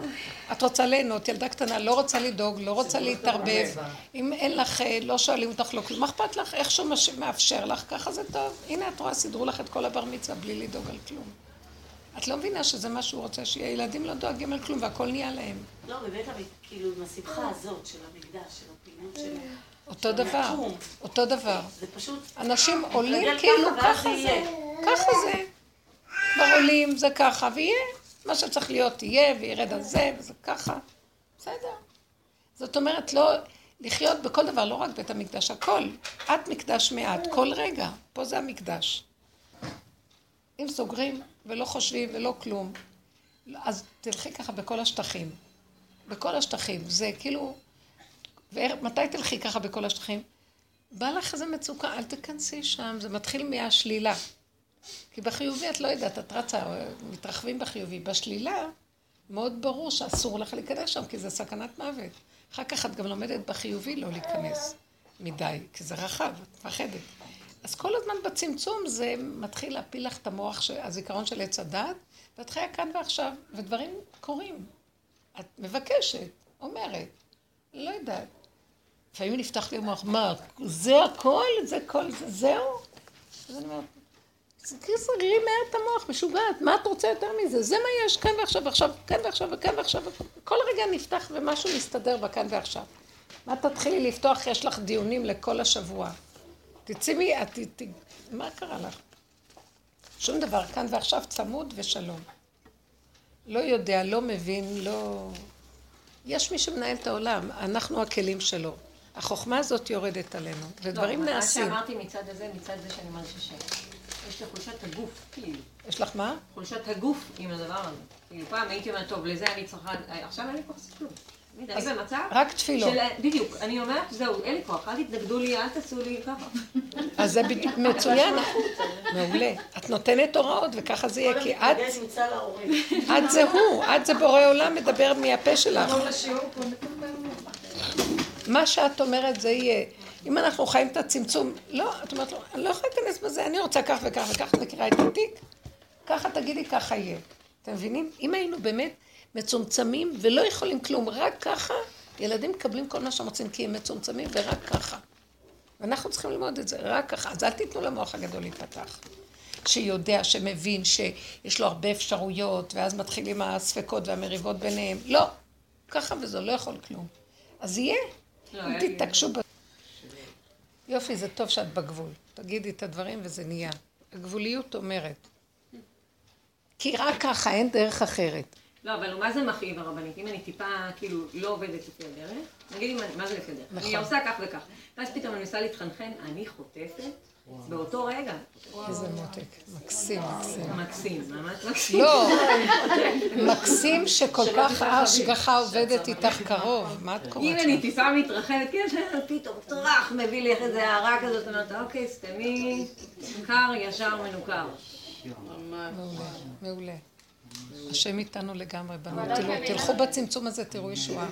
את רוצה ליהנות, ילדה קטנה, לא רוצה לדאוג, לא רוצה להתערבב. אם אין לך, אה, לא שואלים אותך לא כלום, מה אכפת לך? איך שהוא מאפשר לך, ככה זה טוב. הנה את רואה, סידרו לך את כל הבר מצווה בלי לדאוג על כלום. את לא מבינה שזה מה שהוא רוצה, שהילדים לא דואגים על כלום והכל נהיה להם. לא, באמת, כאילו, עם השמחה הזאת של המקדש, של הפעילות של... אותו דבר, אותו דבר. זה פשוט... אנשים עולים כאילו ככה, זה. ככה זה. כבר עולים, זה ככה, ויהיה. מה שצריך להיות יהיה, וירד על זה, וזה ככה. בסדר. זאת אומרת, לא... לחיות בכל דבר, לא רק בית המקדש, הכל. את מקדש מעט, כל רגע. פה זה המקדש. אם סוגרים ולא חושבים ולא כלום, אז תלכי ככה בכל השטחים. בכל השטחים. זה כאילו... ומתי תלכי ככה בכל השטחים? בא לך איזה מצוקה, אל תיכנסי שם, זה מתחיל מהשלילה. כי בחיובי את לא יודעת, את רצה, מתרחבים בחיובי. בשלילה, מאוד ברור שאסור לך להיכנס שם, כי זה סכנת מוות. אחר כך את גם לומדת בחיובי לא להיכנס מדי, כי זה רחב, את מפחדת. אז כל הזמן בצמצום זה מתחיל להפיל לך את המוח, של- הזיכרון של עץ הדת, ואת חיה כאן ועכשיו, ודברים קורים. את מבקשת, אומרת, לא יודעת. לפעמים נפתח לי המוח, מה, זה הכל? זה כל זה, זהו? אז אני אומרת, סגרי מהר את המוח, משוגעת, מה את רוצה יותר מזה? זה מה יש כאן ועכשיו, ועכשיו, כאן ועכשיו, וכאן ועכשיו, כל רגע נפתח ומשהו מסתדר בכאן ועכשיו. מה תתחילי לפתוח? יש לך דיונים לכל השבוע. תצאי מ... את- ת- מה קרה לך? שום דבר, כאן ועכשיו צמוד ושלום. לא יודע, לא מבין, לא... יש מי שמנהל את העולם, אנחנו הכלים שלו. החוכמה הזאת יורדת עלינו, ודברים לא, נעשים. מה שאמרתי מצד הזה, מצד זה שאני מרגישה שיש לי חולשת הגוף, כאילו. יש לך מה? חולשת הגוף עם הדבר הזה. כאילו, פעם הייתי אומרת, טוב, לזה אני צריכה... עכשיו אין לי כוח לעשות כלום. אני במצב... רק תפילות. של- בדיוק, אני אומרת, זהו, אין לי כוח, אל תתנגדו לי, אל תעשו לי ככה. אז זה בדיוק מצוין, מעולה. את נותנת הוראות וככה זה יהיה, כי את. את זה הוא, את זה בורא עולם מדבר מהפה שלך. מה שאת אומרת זה יהיה. אם אנחנו חיים את הצמצום, לא, את אומרת לו, אני לא יכולה להיכנס בזה, אני רוצה כך וכך וכך, מכירה את התיק, ככה תגידי, ככה יהיה. אתם מבינים? אם היינו באמת מצומצמים ולא יכולים כלום, רק ככה, ילדים מקבלים כל מה שהם רוצים, כי הם מצומצמים ורק ככה. ואנחנו צריכים ללמוד את זה, רק ככה. אז אל תיתנו למוח הגדול להיפתח. שיודע, שמבין, שיש לו הרבה אפשרויות, ואז מתחילים הספקות והמריבות ביניהם. לא, ככה וזו, לא יכול כלום. אז יהיה, לא, אם תתעקשו ב... יופי, זה טוב שאת בגבול. תגידי את הדברים וזה נהיה. הגבוליות אומרת. כי רק ככה, אין דרך אחרת. לא, אבל מה זה מכאיב הרבנית? אם אני טיפה, כאילו, לא עובדת לפי הדרך, נגיד לי, מה זה לפי הדרך? נכון. אני עושה כך וכך. ואז פתאום אני מנסה להתחנחן, אני חוטפת באותו רגע. איזה מותק. מקסים, מקסים. מקסים, ממש מקסים. לא, מקסים שכל כך ההשגחה עובדת איתך קרוב. מה את אם קוראת אני שם? טיפה מתרחבת, כן, פתאום טראח, מביא לי איזה הערה כזאת, אומרת, אוקיי, סתמי, קר, ישר, מנוכר. מעולה, מעולה. השם איתנו לגמרי, בנות. תלכו בצמצום הזה, תראו ישועה.